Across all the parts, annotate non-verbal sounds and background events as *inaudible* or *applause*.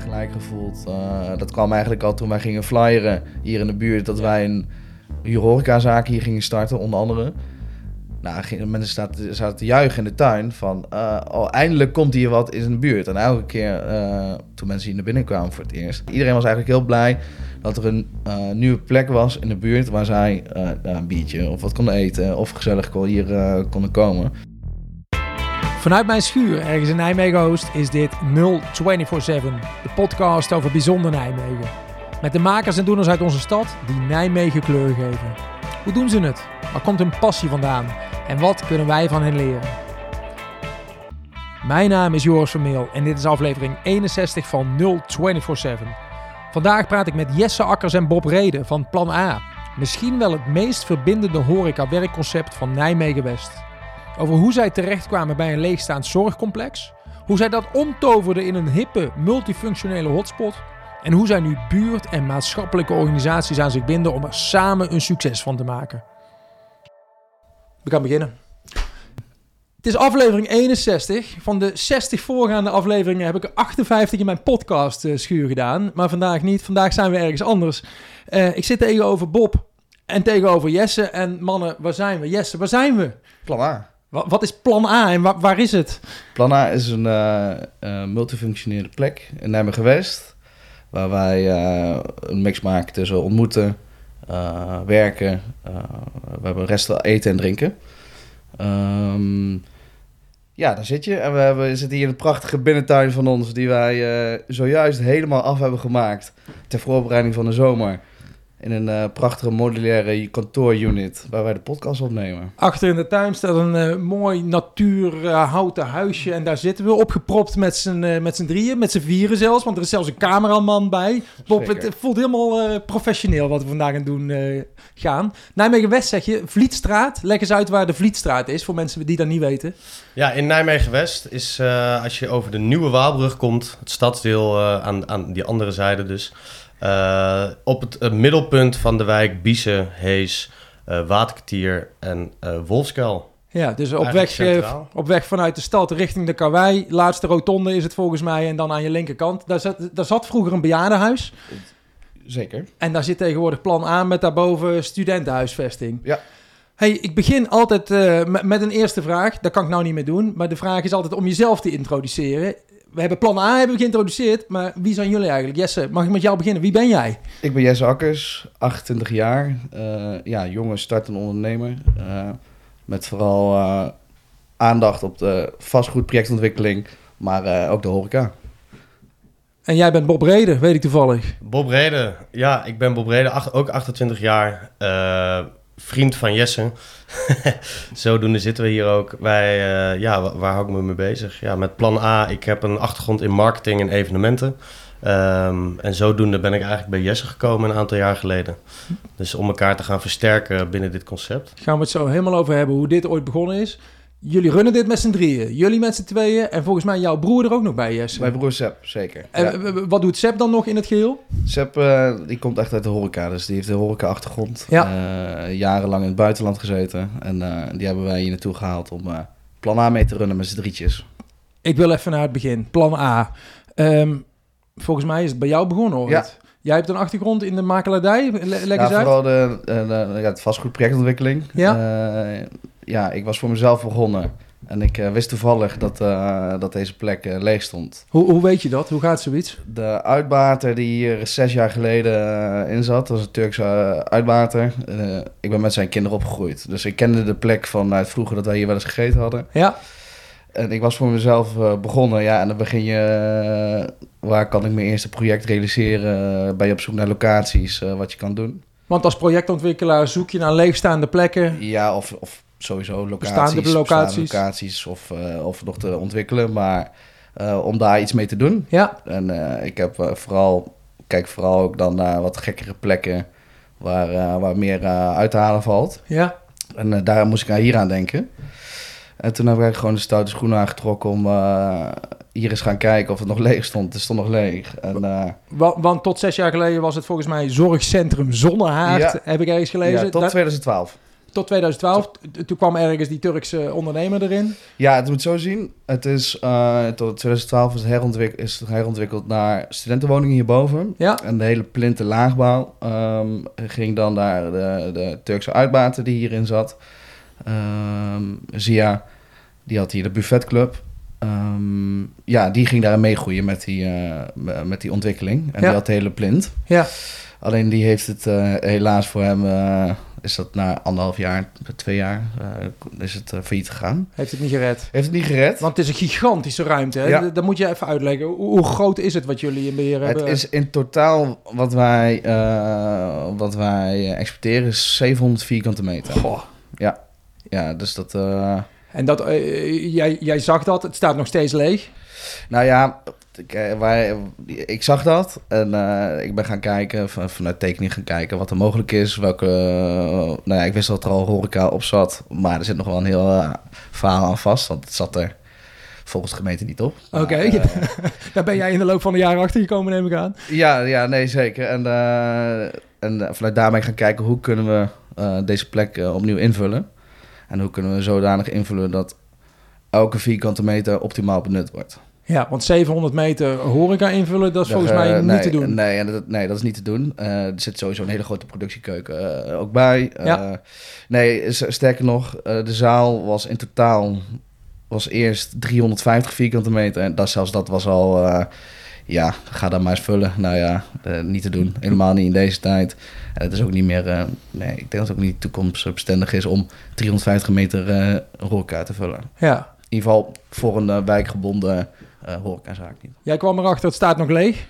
gelijk gevoeld. Uh, dat kwam eigenlijk al toen wij gingen flyeren hier in de buurt. Dat wij een horecazaak hier gingen starten, onder andere. Nou, mensen zaten, zaten te juichen in de tuin van... Uh, oh, eindelijk komt hier wat in de buurt. En elke keer uh, toen mensen hier naar binnen kwamen voor het eerst... Iedereen was eigenlijk heel blij dat er een uh, nieuwe plek was in de buurt... waar zij een biertje of wat konden eten... of gezellig hier konden komen. Vanuit mijn schuur, ergens in Nijmegen Oost, is dit 0247. De podcast over bijzonder Nijmegen. Met de makers en doeners uit onze stad die Nijmegen kleur geven. Hoe doen ze het? Waar komt hun passie vandaan? En wat kunnen wij van hen leren? Mijn naam is Joris Vermeel en dit is aflevering 61 van 0247. Vandaag praat ik met Jesse Akkers en Bob Reden van Plan A. Misschien wel het meest verbindende horeca-werkconcept van Nijmegen West. Over hoe zij terechtkwamen bij een leegstaand zorgcomplex. Hoe zij dat omtoverden in een hippe, multifunctionele hotspot. En hoe zij nu buurt- en maatschappelijke organisaties aan zich binden om er samen een succes van te maken. We gaan beginnen. Het is aflevering 61. Van de 60 voorgaande afleveringen heb ik er 58 in mijn podcast uh, schuur gedaan. Maar vandaag niet. Vandaag zijn we ergens anders. Uh, ik zit tegenover Bob en tegenover Jesse. En mannen, waar zijn we? Jesse, waar zijn we? A. Wat, wat is plan A en waar, is het? Plan A is een uh, multifunctionele plek in Nijmegen West. Waar wij een mix maken tussen ontmoeten, werken. we hebben resten eten en drinken. Um, ja, daar zit je. En we, hebben, zitten hier in een prachtige binnentuin van ons, die wij zojuist helemaal af hebben gemaakt. Ter voorbereiding van de zomer. In een uh, prachtige modulaire kantoorunit waar wij de podcast opnemen. Achter in de tuin staat een uh, mooi natuurhouten uh, huisje. En daar zitten we opgepropt met z'n met z'n drieën, met z'n vieren zelfs. Want er is zelfs een cameraman bij. Bob, het voelt helemaal professioneel wat we vandaag aan het doen gaan. Nijmegen-West zeg je, Vlietstraat. Leg eens uit waar de Vlietstraat is voor mensen die dat niet weten. Ja, in Nijmegen-West is als je over de Nieuwe Waalbrug komt, het stadsdeel aan, aan die andere zijde dus... Uh, op het, middelpunt van de wijk Biesen, Hees, uh, Waterkwartier en uh, Wolfskuil. Ja, dus op weg, op weg vanuit de stad richting de Karwei. Laatste rotonde is het volgens mij. En dan aan je linkerkant. Daar zat, daar zat vroeger een bejaardenhuis. Zeker. En daar zit tegenwoordig plan aan met daarboven studentenhuisvesting. Ja. Hey, ik begin altijd met een eerste vraag. Dat kan ik nou niet meer doen. Maar de vraag is altijd om jezelf te introduceren we hebben plan A hebben we geïntroduceerd, maar wie zijn jullie eigenlijk? Jesse, mag ik met jou beginnen? Wie ben jij? Ik ben Jesse Akkers, 28 jaar. Uh, ja, jonge startende ondernemer. Uh, met vooral uh, aandacht op de vastgoedprojectontwikkeling, maar ook de horeca. En jij bent Bob Reden, weet ik toevallig. Bob Reden, ja, ik ben Bob Reden, ook 28 jaar vriend van Jesse. *laughs* Zodoende zitten we hier ook. Wij, uh, ja, waar hou ik me mee bezig? Ja, met plan A. Ik heb een achtergrond in marketing en evenementen. Um, en zodoende ben ik eigenlijk bij Jesse gekomen een aantal jaar geleden. Dus om elkaar te gaan versterken binnen dit concept. Gaan we het zo helemaal over hebben hoe dit ooit begonnen is. Jullie runnen dit met z'n drieën. Jullie met z'n tweeën. En volgens mij jouw broer er ook nog bij, Jesse. Mijn broer Sepp, zeker. En wat doet Sepp dan nog in het geheel? Sepp, uh, die komt echt uit de horeca. Dus die heeft de horeca-achtergrond. Ja. Uh, jarenlang in het buitenland gezeten. En uh, die hebben wij hier naartoe gehaald om plan A mee te runnen met z'n drietjes. Ik wil even naar het begin. Plan A. Um, volgens mij is het bij jou begonnen, hoor. Ja. Jij hebt een achtergrond in de makelaardij. Leg ja, vooral de, de, de, ja, het vastgoedprojectontwikkeling. Ja ja, ik was voor mezelf begonnen. En ik uh, wist toevallig dat, uh, dat deze plek uh, leeg stond. Hoe, hoe weet je dat? Hoe gaat zoiets? De uitbater die hier zes jaar geleden in zat, dat was een Turkse uitbater. ik ben met zijn kinderen opgegroeid. Dus ik kende de plek vanuit vroeger dat wij hier wel eens gegeten hadden. Ja. En ik was voor mezelf begonnen. Ja, en dan begin je... waar kan ik mijn eerste project realiseren? ben je op zoek naar locaties, wat je kan doen. Want als projectontwikkelaar zoek je naar leegstaande plekken? Ja, of, of sowieso locaties, bestaande locaties, locaties of, of nog te ontwikkelen, maar om daar iets mee te doen. Ja. En ik heb vooral, kijk vooral ook dan naar wat gekkere plekken waar, waar meer uit te halen valt. Ja. En daar moest ik hier aan denken. En toen heb ik gewoon de stoute schoenen aangetrokken om hier eens gaan kijken of het nog leeg stond. Het stond nog leeg. En, want, want, tot zes jaar geleden was het volgens mij Zorgcentrum Zonnehaard, heb ik ergens gelezen. Ja, tot 2012. tot 2012. T- Toen kwam ergens die Turkse ondernemer erin. Ja, het moet zo zien. Het is eh, tot 2012 is het, herontwik- is het herontwikkeld naar studentenwoningen hierboven. Ja, En de hele plinten laagbouw ehm, ging dan naar de, de Turkse uitbater die hierin zat. Ehm Zia, die had hier de buffetclub. Ehm, ja, die ging daar meegroeien met die, eh, me- met die ontwikkeling. En Ja. die had de hele plint. ja. Alleen die heeft het eh, helaas voor hem, eh, is dat na anderhalf jaar, twee jaar, is het failliet gegaan. heeft het niet gered. Heeft het niet gered. Want het is een gigantische ruimte. Hè? Ja. Dat moet je even uitleggen. Hoe, groot is het wat jullie in beheer Het hebben? is in totaal wat wij, wat wij exporteren is 700 vierkante meter. Goh. Ja, dus dat... eh, En dat, eh, jij, jij zag dat, het staat nog steeds leeg. nou ja, ik, eh, wij, ik zag dat en ik ben gaan kijken, van, vanuit tekening gaan kijken wat er mogelijk is. Welke, nou ja, ik wist dat er al horeca op zat, maar er zit nog wel een heel verhaal aan vast, want het zat er volgens de gemeente niet op. Oké. *laughs* Daar ben jij in de loop van de jaren achter gekomen, neem ik aan. Ja, ja, nee, zeker. En, en vanuit daar ben ik gaan kijken hoe kunnen we deze plek opnieuw invullen. En hoe kunnen we zodanig invullen dat elke vierkante meter optimaal benut wordt. Ja, want 700 meter horeca invullen, dat is volgens mij niet te doen. Nee, dat, nee, dat is niet te doen. Eh, er zit sowieso een hele grote productiekeuken eh, ook bij. Eh, Ja. Nee, sterker nog, de zaal was in totaal was eerst 350 vierkante meter. En dat, zelfs dat was al, ja, ga dan maar eens vullen. Nou ja, eh, niet te doen. Helemaal niet in deze tijd. En het is ook niet meer, eh, nee, ik denk dat het ook niet toekomstbestendig is om 350 meter eh horeca te vullen. Ja. In ieder geval voor een eh, wijkgebonden eh horecazaak niet. Jij kwam erachter, het staat nog leeg.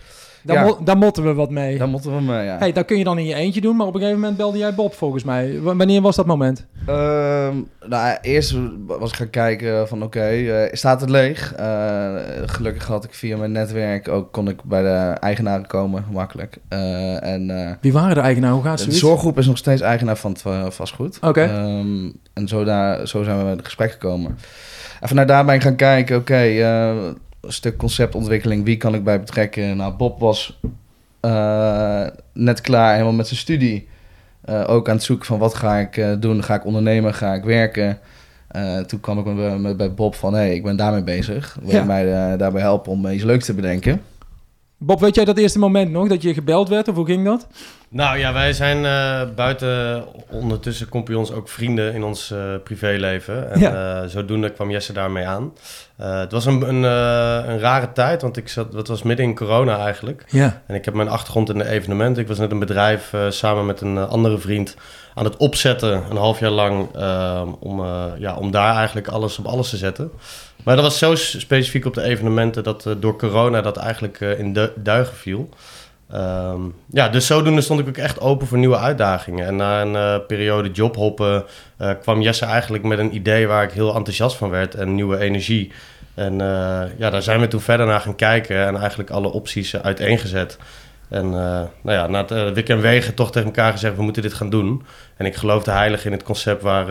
Daar, Ja. mo- daar motten we wat mee. Daar moeten we eh, ja. Hey, dat kun je dan in je eentje doen, maar op een gegeven moment belde jij Bob volgens mij. W- wanneer was dat moment? Ehm, nou, eerst was ik gaan kijken van oké, eh, staat het leeg? Eh, gelukkig had ik via mijn netwerk ook kon ik bij de eigenaren komen, makkelijk. Eh, en Wie waren de eigenaar? Hoe gaat de zoiets? zorggroep is nog steeds eigenaar van het vastgoed. Oké. Ehm, en zo, daar, zo zijn we in het gesprek gekomen. En vanuit daar ben ik gaan kijken, oké, stuk conceptontwikkeling, wie kan ik bij betrekken? Nou, Bob was eh, net klaar, helemaal met zijn studie. Eh, ook aan het zoeken van wat ga ik eh, doen, ga ik ondernemen, ga ik werken. Eh, toen kwam ik met, met- bij Bob van, hé, hey, ik ben daarmee bezig. Wil Ja. je mij daarbij helpen om iets leuks te bedenken? Bob, weet jij dat eerste moment nog dat je gebeld werd of hoe ging dat? Nou ja, wij zijn eh, buiten ondertussen compagnons ook vrienden in ons privéleven. En Ja. eh, zodoende kwam Jesse daarmee aan. Eh, het was een, een, eh, een rare tijd, want ik zat, dat was midden in corona eigenlijk. Ja. En ik heb mijn achtergrond in de evenementen. Ik was net een bedrijf eh, samen met een andere vriend aan het opzetten, een half jaar lang, om, ja, om daar eigenlijk alles op alles te zetten. Maar dat was zo specifiek op de evenementen dat door corona dat eigenlijk in du- duigen viel. Ehm, ja, dus zodoende stond ik ook echt open voor nieuwe uitdagingen. En na een eh, periode jobhoppen eh, kwam Jesse eigenlijk met een idee waar ik heel enthousiast van werd en nieuwe energie. En eh, ja, daar zijn we toen verder naar gaan kijken en eigenlijk alle opties uiteengezet. En nou ja, na het wik en wegen toch tegen elkaar gezegd, we moeten dit gaan doen. En ik geloofde heilig in het concept waar,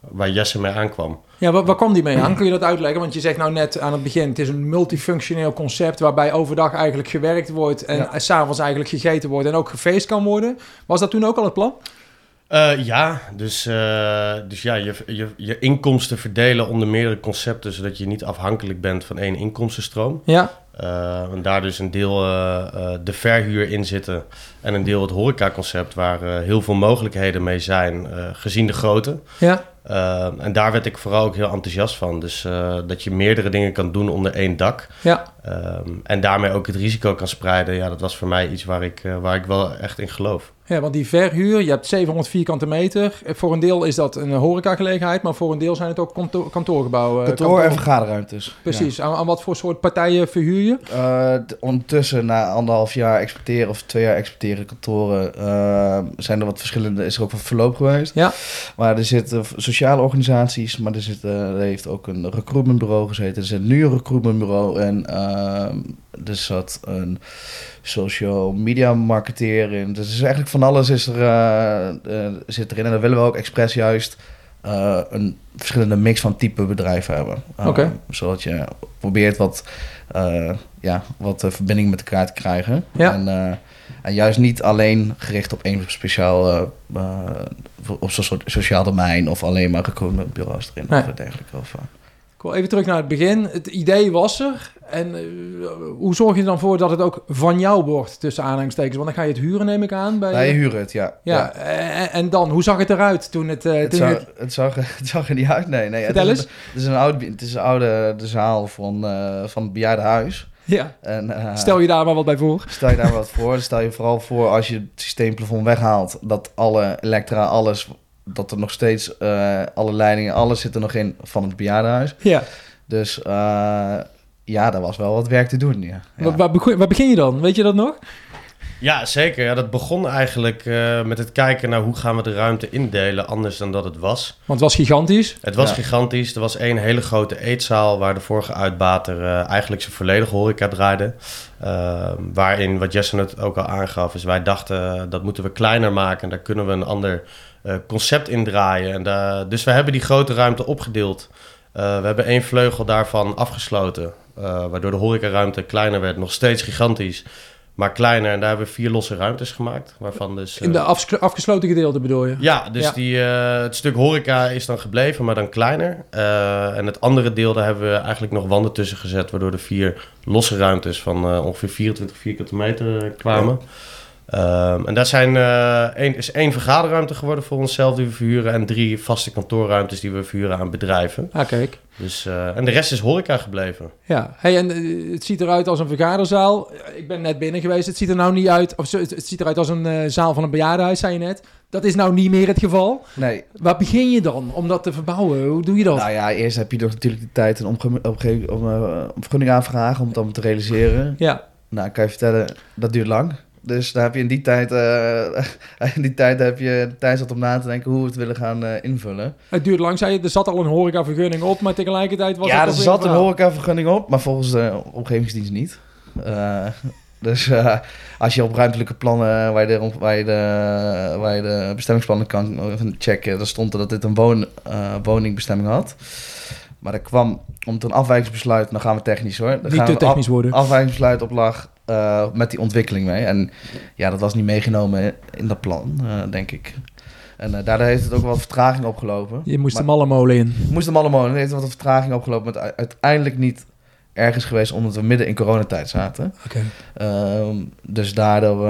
waar Jesse mee aankwam. Ja, waar, waar kwam die mee aan? Kun je dat uitleggen? Want je zegt nou net aan het begin, het is een multifunctioneel concept waarbij overdag eigenlijk gewerkt wordt en Ja. s s'avonds eigenlijk gegeten wordt en ook gefeest kan worden. Was dat toen ook al het plan? Eh, ja, dus, eh, dus ja, je, je, je inkomsten verdelen onder meerdere concepten, zodat je niet afhankelijk bent van één inkomstenstroom. Ja. Uh, en daar dus een deel uh, uh, de verhuur in zitten en een deel het horecaconcept waar uh, heel veel mogelijkheden mee zijn, gezien de grootte. Ja. en daar werd ik vooral ook heel enthousiast van. Dus dat je meerdere dingen kan doen onder één dak. Ja. Um, en daarmee ook het risico kan spreiden. Ja, dat was voor mij iets waar ik, waar ik wel echt in geloof. Ja, want die verhuur, je hebt 700 vierkante meter. Voor een deel is dat een horecagelegenheid, maar voor een deel zijn het ook kantoor, kantoorgebouwen. Kantoor, kantoor en vergaderruimtes. Precies. Ja. Aan, aan, wat voor soort partijen verhuur je? Uh, ondertussen, na anderhalf jaar exporteren of twee jaar exporteren kantoren, uh, zijn er wat verschillende, is er ook wat verloop geweest. Ja. Maar er zitten sociale organisaties, maar er, zit, uh, er heeft ook een recruitmentbureau gezeten. Er zit nu een recruitmentbureau en er zat een social media marketeer in. Dus is eigenlijk van alles is er, uh, uh, zit erin. En daar willen we ook expres juist eh, een verschillende mix van type bedrijven hebben. Uh, Oké. Zodat je probeert wat, uh, ja, wat verbinding met elkaar te krijgen. Ja. En, uh, en juist niet alleen gericht op één speciaal op zo'n soort sociaal domein of alleen maar recruitment bureaus erin Nee. of dergelijke. Of, Cool, even terug naar het begin. Het idee was er. En uh, hoe zorg je er dan voor dat het ook van jou wordt, tussen aanhalingstekens? Want dan ga je het huren, neem ik aan. Bij Wij huren het, ja. Ja, ja. En, en, dan, hoe zag het eruit toen het... Uh, het, toen zag, het... het, zag, *laughs* het zag er niet uit, nee. nee Vertel het eens. Is, het, is een oude, het is een oude de zaal van, uh, van het bejaardenhuis. Ja. En, uh, stel je daar maar wat bij voor. Stel je daar wat voor. Stel je vooral voor als je het systeemplafond weghaalt, dat alle elektra, alles, dat er nog steeds uh, alle leidingen, alles zit er nog in van het bejaardenhuis. Ja. Dus uh, ja, daar was wel wat werk te doen. Ja. ja. Waar, waar, begin, waar, begin, je dan? Weet je dat nog? Ja, zeker. Ja, dat begon eigenlijk uh, met het kijken naar hoe gaan we de ruimte indelen, anders dan dat het was. Want het was gigantisch. Het was Ja. gigantisch. Er was één hele grote eetzaal waar de vorige uitbater uh, eigenlijk zijn volledige horeca draaide. Uh, waarin, wat Jesse het ook al aangaf, is wij dachten dat moeten we kleiner maken. En daar kunnen we een ander uh, concept in draaien. En daar, dus we hebben die grote ruimte opgedeeld. Uh, we hebben één vleugel daarvan afgesloten, uh, waardoor de horecaruimte kleiner werd. Nog steeds gigantisch, maar kleiner. En daar hebben we vier losse ruimtes gemaakt. Waarvan dus, uh, In de afges afgesloten gedeelte bedoel je? Ja, dus Ja. Die, eh, het stuk horeca is dan gebleven, maar dan kleiner. Eh, en het andere deel, daar hebben we eigenlijk nog wanden tussen gezet... waardoor er vier losse ruimtes van eh, ongeveer 24 vierkante meter eh, kwamen. Ehm, en daar zijn, eh, één, is één vergaderruimte geworden voor onszelf die we verhuren... en drie vaste kantoorruimtes die we verhuren aan bedrijven. Ah, kijk. Dus, eh, en de rest is horeca gebleven. Ja, hey, en uh, het ziet eruit als een vergaderzaal. Ik ben net binnen geweest. Het ziet er nou niet uit. Of het, het ziet eruit als een uh, zaal van een bejaardenhuis, zei je net. Dat is nou niet meer het geval. Nee. Waar begin je dan om dat te verbouwen? Hoe doe je dat? Nou ja, eerst heb je toch natuurlijk de tijd en omge- om, om, uh, om vergunning aanvragen om het allemaal te realiseren. Ja. Nou, kan je vertellen, dat duurt lang. Dus daar heb je in die tijd, uh, *laughs* in die tijd heb je tijd zat om na te denken hoe we het willen gaan uh, invullen. Het duurt lang, zei je. Er zat al een horecavergunning op, maar tegelijkertijd was ja, het er zat een horecavergunning op, maar volgens de omgevingsdienst niet. Uh, *laughs* dus als je op ruimtelijke plannen, waar je de, waar je de, waar je de bestemmingsplannen kan checken, dan stond er dat dit een woon, woningbestemming had. Maar er kwam, om het een afwijkingsbesluit, dan gaan we technisch hoor. Dan niet te technisch af, worden. Afwijkingsbesluit op lag uh, met die ontwikkeling mee. En ja, dat was niet meegenomen in dat plan, uh, denk ik. En uh, daardoor heeft het ook wat vertraging opgelopen. Je moest maar, de mallenmolen in. Moest de mallenmolen. heeft wat vertraging opgelopen. Maar uiteindelijk niet ergens geweest omdat we midden in coronatijd zaten. Okay. Uh, dus daardoor...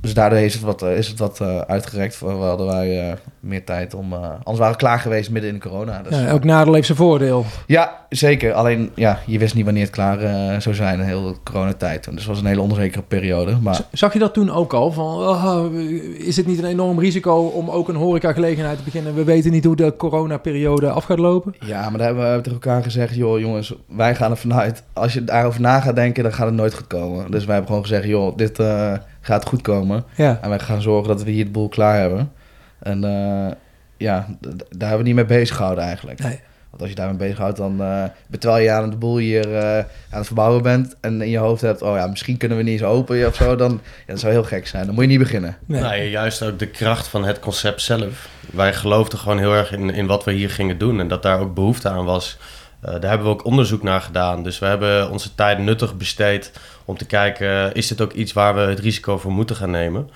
dus daardoor is het wat, is het wat uh, uitgerekt. We hadden wij uh, meer tijd om... Anders waren we klaar geweest midden in de corona. Dus, ja, elk nadeel heeft zijn voordeel. Ja, zeker. Alleen, ja, je wist niet wanneer het klaar zou zijn. Een hele coronatijd. Dus het was een hele onzekere periode. Maar... Zag je dat toen ook al? Van, oh, is het niet een enorm risico om ook een horecagelegenheid te beginnen? We weten niet hoe de coronaperiode af gaat lopen. Ja, maar daar hebben we tegen elkaar gezegd... joh, jongens, wij gaan er vanuit... als je daarover na gaat denken, dan gaat het nooit goed komen. Dus wij hebben gewoon gezegd... joh, dit uh, gaat goed komen. Ja. En wij gaan zorgen dat we hier de boel klaar hebben. En uh, ja, daar hebben we niet mee bezig gehouden eigenlijk. Nee. Want als je daarmee bezighoudt, dan uh, terwijl je aan de boel hier uh, aan het verbouwen bent en in je hoofd hebt, oh ja, misschien kunnen we niet eens open of zo, dan ja, dat zou heel gek zijn. Dan moet je niet beginnen. Nee. Nou, juist ook de kracht van het concept zelf. Wij geloofden gewoon heel erg in, in wat we hier gingen doen en dat daar ook behoefte aan was. Uh, daar hebben we ook onderzoek naar gedaan. Dus we hebben onze tijd nuttig besteed om te kijken, is dit ook iets waar we het risico voor moeten gaan nemen?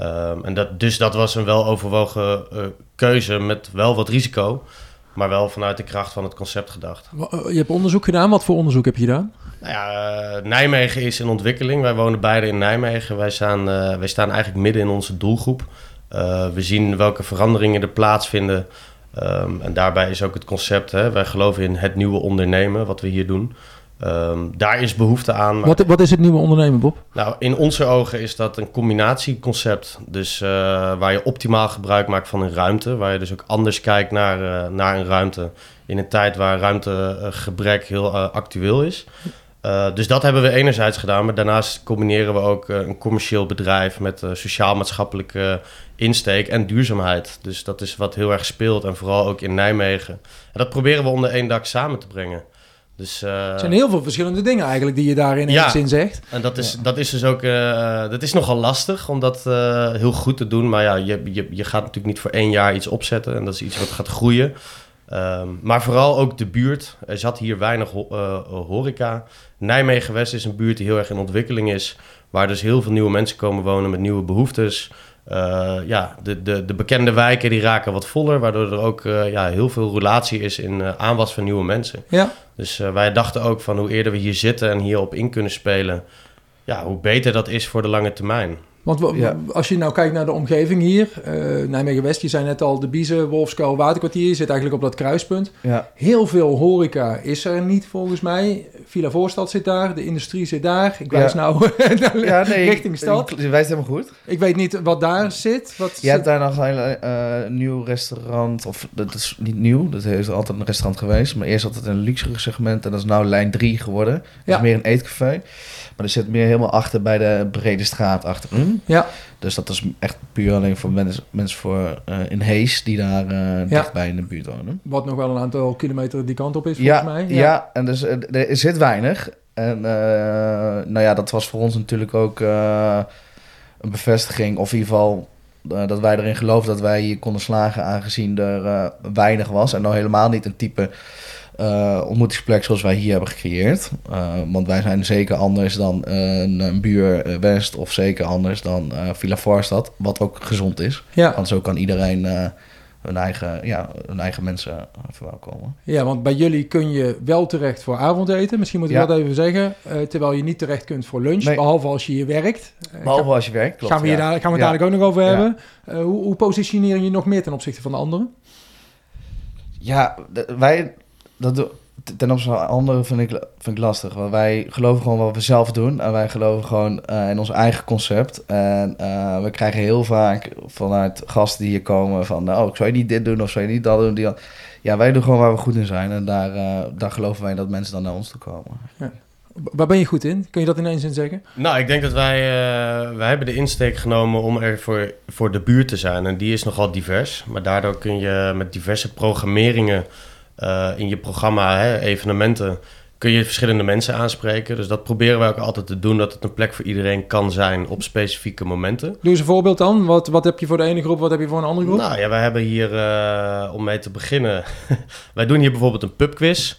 Um, en dat, dus dat was een wel overwogen uh, keuze met wel wat risico, maar wel vanuit de kracht van het concept gedacht. Je hebt onderzoek gedaan. Wat voor onderzoek heb je gedaan? Nou ja, uh, Nijmegen is in ontwikkeling. Wij wonen beide in Nijmegen. Wij staan, uh, wij staan eigenlijk midden in onze doelgroep. Uh, we zien welke veranderingen er plaatsvinden. Um, en daarbij is ook het concept, hè, wij geloven in het nieuwe ondernemen, wat we hier doen. Um, daar is behoefte aan. Wat, wat, is het nieuwe ondernemen, Bob? Nou, in onze ogen is dat een combinatieconcept. Dus uh, waar je optimaal gebruik maakt van een ruimte. Waar je dus ook anders kijkt naar, uh, naar een ruimte. In een tijd waar ruimtegebrek heel uh, actueel is. dus dat hebben we enerzijds gedaan. Maar daarnaast combineren we ook een commercieel bedrijf met sociaal-maatschappelijke insteek en duurzaamheid. Dus dat is wat heel erg speelt. En vooral ook in Nijmegen. En dat proberen we onder één dak samen te brengen. Dus, uh, er zijn heel veel verschillende dingen eigenlijk die je daarin ja, zin zegt. En dat is, dat is dus ook uh, dat is nogal lastig om dat uh, heel goed te doen. Maar ja, je, je, je gaat natuurlijk niet voor één jaar iets opzetten. En dat is iets wat gaat groeien. Um, maar vooral ook de buurt. Er zat hier weinig ho horeca. Nijmegen-West is een buurt die heel erg in ontwikkeling is. Waar dus heel veel nieuwe mensen komen wonen met nieuwe behoeftes. Uh, ja, de, de, de bekende wijken die raken wat voller, waardoor er ook uh, ja, heel veel relatie is in uh, aanwas van nieuwe mensen. Ja. Dus wij dachten ook van hoe eerder we hier zitten en hierop in kunnen spelen, ja, hoe beter dat is voor de lange termijn. Want ja. als je nou kijkt naar de omgeving hier, uh, Nijmegen-West, je zei net al, de Biezen, Wolfskuil, Waterkwartier, je zit eigenlijk op dat kruispunt. Ja. Heel veel horeca is er niet volgens mij. Villa Voorstad zit daar, de industrie zit daar. Ik wijs ja. nou *laughs* nee, richting stad. Je wijst helemaal goed. Ik weet niet wat daar zit. Wat je zit... hebt daar nog een uh, nieuw restaurant, of dat is niet nieuw, dat is altijd een restaurant geweest. Maar eerst altijd een luxe segment en dat is nou lijn 3 geworden. Dat Ja. is meer een eetcafé. Maar er zit meer helemaal achter bij de brede straat achterin. Ja. Dus dat is echt puur alleen voor mensen, mensen voor uh, in Hees die daar uh, dichtbij in de buurt wonen. Wat nog wel een aantal kilometer die kant op is, volgens mij. Ja, ja en dus er zit weinig. En nou ja, dat was voor ons natuurlijk ook een bevestiging, of in ieder geval dat wij erin geloofden dat wij hier konden slagen, aangezien er weinig was. En nou helemaal niet een type uh, ontmoetingsplek zoals wij hier hebben gecreëerd. Uh, want wij zijn zeker anders dan uh, een buur West of zeker anders dan Villa Voorstad, wat ook gezond is. Ja. Want zo kan iedereen hun, eigen, ja, hun eigen mensen verwelkomen. Ja, want bij jullie kun je wel terecht voor avondeten. Misschien moet ik Ja. dat even zeggen. terwijl je niet terecht kunt voor lunch, Nee. behalve als je hier werkt. Behalve als je werkt, klopt. gaan we, hier ja. daar, gaan we het Ja. dadelijk ook nog over hebben. hoe, hoe positioneer je je nog meer ten opzichte van de anderen? Ja, wij... Dat ten opzichte van anderen vind ik, vind ik lastig. Want wij geloven gewoon wat we zelf doen. En wij geloven gewoon eh, in ons eigen concept. En eh, we krijgen heel vaak vanuit gasten die hier komen van... Oh, zou je niet dit doen of zou je niet dat doen? Die. Ja, wij doen gewoon waar we goed in zijn. En daar, eh, daar geloven wij dat mensen dan naar ons toe komen. Waar ben je goed in? Kun je dat in één zin zeggen? Nou, ik denk dat wij, uh, wij hebben de insteek genomen om er voor, voor de buurt te zijn. En die is nogal divers. Maar daardoor kun je met diverse programmeringen uh, in je programma, hè, evenementen, kun je verschillende mensen aanspreken. Dus dat proberen wij ook altijd te doen, dat het een plek voor iedereen kan zijn op specifieke momenten. Doe eens een voorbeeld dan. Wat, wat heb je voor de ene groep, wat heb je voor een andere groep? Nou ja, wij hebben hier, uh, om mee te beginnen, *laughs* wij doen hier bijvoorbeeld een pubquiz.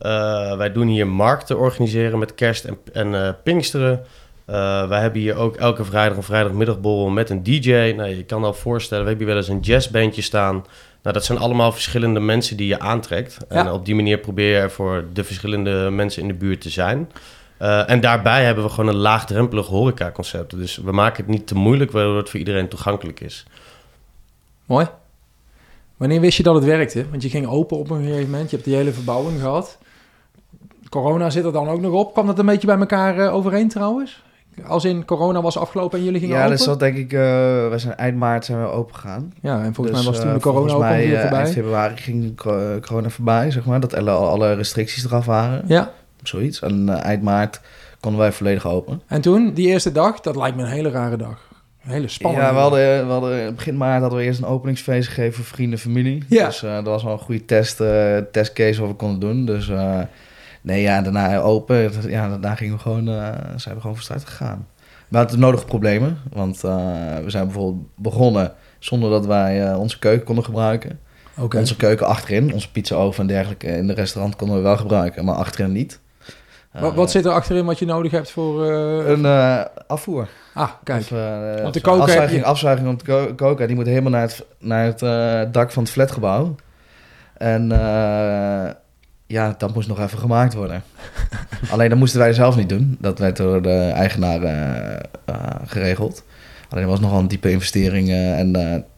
Uh, wij doen hier markten organiseren met kerst en, en uh, pinksteren. Uh, wij hebben hier ook elke vrijdag een vrijdagmiddagborrel met een DJ. Nou, je kan al voorstellen, we hebben hier wel eens een jazzbandje staan. Nou, dat zijn allemaal verschillende mensen die je aantrekt. Ja. En op die manier probeer je voor de verschillende mensen in de buurt te zijn. Uh, en daarbij hebben we gewoon een laagdrempelig horecaconcept. Dus we maken het niet te moeilijk, waardoor het voor iedereen toegankelijk is. Mooi. Wanneer wist je dat het werkte? Want je ging open op een gegeven moment. Je hebt die hele verbouwing gehad. Corona zit er dan ook nog op. Kwam dat een beetje bij elkaar uh, overeen trouwens? Als in corona was afgelopen en jullie gingen ja, open? dus dat denk ik... Uh, we zijn eind maart zijn we open gegaan. Ja, en volgens Dus, mij was toen eh, de corona ook mij, alweer eh, voorbij. Eind februari ging co- corona voorbij, zeg maar. Dat alle, alle restricties eraf waren. Ja, Zoiets. En eh, eind maart konden wij volledig open. en toen, die eerste dag, dat lijkt me een hele rare dag. Een hele spannende Ja, we hadden, we hadden begin maart hadden we eerst een openingsfeest gegeven voor vrienden en familie. Ja. Dus eh, dat was wel een goede test, eh, testcase wat we konden doen. Dus eh, nee, ja, daarna open. Ja, daarna gingen we gewoon, eh, zijn we gewoon van start gegaan. We hadden de nodige problemen, want eh, we zijn bijvoorbeeld begonnen zonder dat wij eh, onze keuken konden gebruiken. Oké. Onze keuken achterin, onze pizza-oven en dergelijke in de restaurant konden we wel gebruiken, maar achterin niet. Wat, wat zit er achterin wat je nodig hebt voor... Een afvoer. Ah, kijk. Of, Want de koker heb afzuiging, je- afzuiging om te ko- koken, die moet helemaal naar het, naar het dak van het flatgebouw. En eh, ja, dat moest nog even gemaakt worden. *laughs* Alleen dat moesten wij zelf niet doen. Dat werd door de eigenaar eh, eh, geregeld. Alleen dat was nogal een diepe investering eh, en,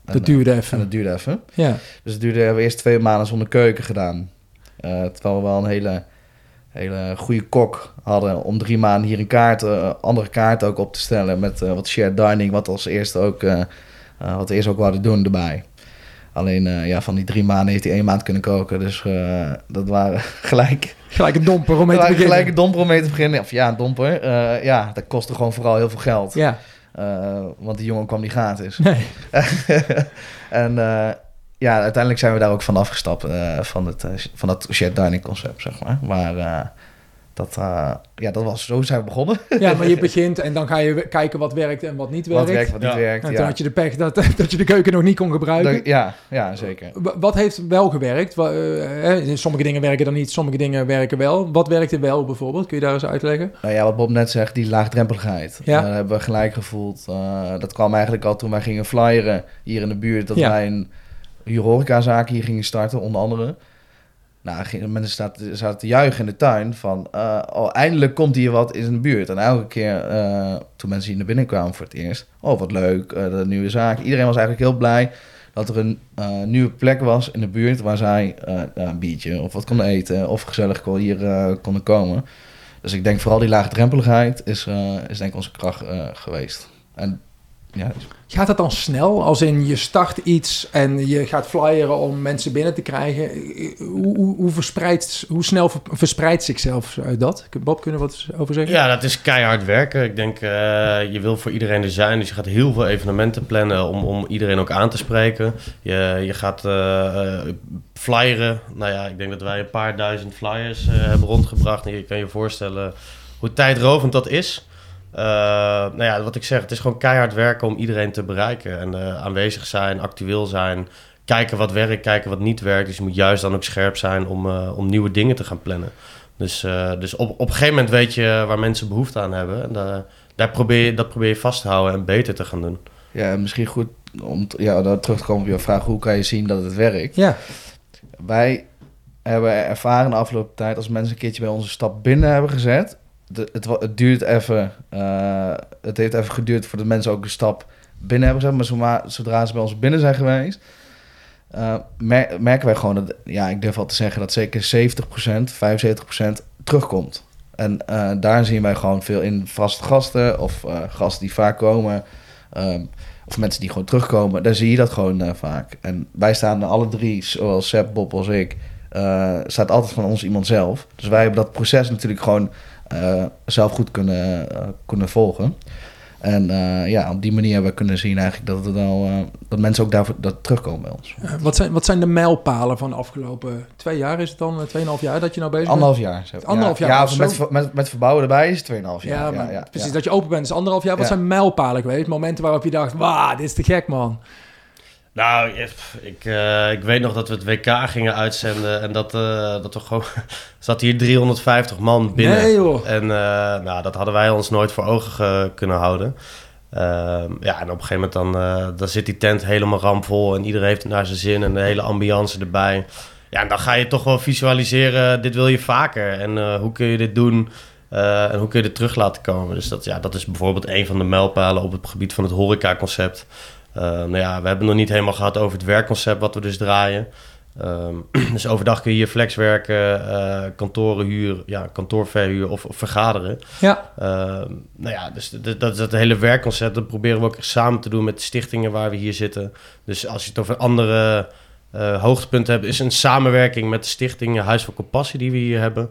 Dat duurde en even. duurde even. Ja. Dus het duurde, hebben we eerst twee maanden zonder keuken gedaan. Terwijl we wel een hele, hele goede kok hadden om drie maanden hier een kaart, andere kaart ook op te stellen met wat shared dining, wat als eerste ook, wat we eerst ook wilden doen erbij. Alleen eh, ja, van die drie maanden heeft hij één maand kunnen koken. Dus eh, dat waren *laughs* gelijk, Gelijk een domper om mee te beginnen. gelijk een domper om mee te beginnen. Of ja, een domper. Eh, ja, dat kostte gewoon vooral heel veel geld. Ja. Want die jongen kwam niet gratis. Nee. *laughs* en ja, uiteindelijk zijn we daar ook van afgestapt. van, het, van dat shared dining concept, zeg maar. Maar dat, eh, ja, dat was, zo zijn we begonnen. *laughs* Ja, maar je *laughs* begint en dan ga je kijken wat werkt en wat niet werkt. Wat werkt, wat niet Ja. werkt. En Ja. toen had je de pech dat, *laughs* dat je de keuken nog niet kon gebruiken. Dat- ja, ja, zeker. Wa- Wat heeft wel gewerkt? Eh, eh, sommige dingen werken dan niet, sommige dingen werken wel. Wat werkte wel bijvoorbeeld? Kun je daar eens uitleggen? Nou ja, wat Bob net zegt, die laagdrempeligheid. Ja. Dat hebben we gelijk gevoeld. Eh, dat kwam eigenlijk al toen wij gingen flyeren hier in de buurt. Dat Ja. wij een huurhorecazaak hier gingen starten, onder andere. Nou, mensen zaten, te juichen in de tuin van... oh, eindelijk komt hier wat in de buurt. En elke keer eh, toen mensen hier naar binnen kwamen voor het eerst... Oh, wat leuk, eh, de nieuwe zaak. Iedereen was eigenlijk heel blij dat er een nieuwe plek was in de buurt... waar zij een biertje of wat konden eten... of gezellig kon- hier konden komen. Dus ik denk vooral die laagdrempeligheid is, is denk ik onze kracht geweest. En ja, Gaat dat dan snel? Als in je start iets en je gaat flyeren om mensen binnen te krijgen. Hoe, hoe, hoe, verspreidt, hoe snel ver- verspreidt zichzelf uit dat? Bob, kunnen we wat over zeggen? Ja, dat is keihard werken. Ik denk, eh, je wil voor iedereen er zijn. Dus je gaat heel veel evenementen plannen om, om iedereen ook aan te spreken. Je, je gaat eh, eh, flyeren. Nou ja, ik denk dat wij een paar duizend flyers eh, hebben rondgebracht. En je kan je voorstellen hoe tijdrovend dat is. Eh, nou ja, wat ik zeg, het is gewoon keihard werken om iedereen te bereiken. En eh, aanwezig zijn, actueel zijn. Kijken wat werkt, kijken wat niet werkt. Dus je moet juist dan ook scherp zijn om, eh, om nieuwe dingen te gaan plannen. Dus, eh, dus op, op een gegeven moment weet je waar mensen behoefte aan hebben. En daar, daar probeer je, dat probeer je vast te houden en beter te gaan doen. ja, misschien goed om ja, daar terug te komen op je vraag... hoe kan je zien dat het werkt? Ja. Wij hebben ervaren de afgelopen tijd... als mensen een keertje bij onze stap binnen hebben gezet... Het, het duurt even... eh, het heeft even geduurd voordat mensen ook een stap binnen hebben gezet... maar zodra, ze bij ons binnen zijn geweest... eh, mer- merken wij gewoon dat... ja, ik durf al te zeggen dat zeker 70%, 75% terugkomt. En eh, daar zien wij gewoon veel in vaste gasten... of gasten die vaak komen... ehm, of mensen die gewoon terugkomen, daar zie je dat gewoon vaak. En wij staan alle drie, zowel Seb, Bob als ik, staat altijd van ons iemand zelf. Dus wij hebben dat proces natuurlijk gewoon zelf goed kunnen, eh, kunnen volgen. En eh, ja, op die manier hebben we kunnen zien eigenlijk dat, het wel, eh, dat mensen ook daarvoor dat terugkomen bij ons. Eh, wat, zijn, wat zijn de mijlpalen van de afgelopen twee jaar? Is het dan eh, tweeënhalf jaar dat je nou bezig Anderhalf jaar. Anderhalf ja, jaar, Ja, met, zo? met, met verbouwen erbij is het 2,5 bent? jaar. Ja, maar precies. ja. Dat je open bent is anderhalf jaar. Wat Ja. zijn mijlpalen geweest? Momenten waarop je dacht, wauw, dit is te gek, man. Nou, ik, eh, ik weet nog dat we het WK gingen uitzenden en dat, eh, dat we gewoon... *laughs* zat hier 350 man binnen. Nee, joh. En eh, nou, dat hadden wij ons nooit voor ogen ge- kunnen houden. Ehm, ja, en op een gegeven moment dan, eh, dan zit die tent helemaal ramvol en iedereen heeft het naar zijn zin en de hele ambiance erbij. Ja, en dan ga je toch wel visualiseren, dit wil je vaker. En eh, hoe kun je dit doen eh, en hoe kun je dit terug laten komen? Dus dat, ja, dat is bijvoorbeeld een van de mijlpalen op het gebied van het horecaconcept. Uh, nou ja, we hebben nog niet helemaal gehad over het werkconcept wat we dus draaien. Ehm, *clears throat* dus overdag kun je hier flex werken, eh, kantoren huren, ja, kantoorverhuur of, of vergaderen. Ja, Ehm, nou ja, dus dat, dat, dat hele werkconcept, dat proberen we ook samen te doen met de stichtingen waar we hier zitten. Dus als je het over andere eh, hoogtepunten hebt, is een samenwerking met de stichting Huis van Compassie die we hier hebben.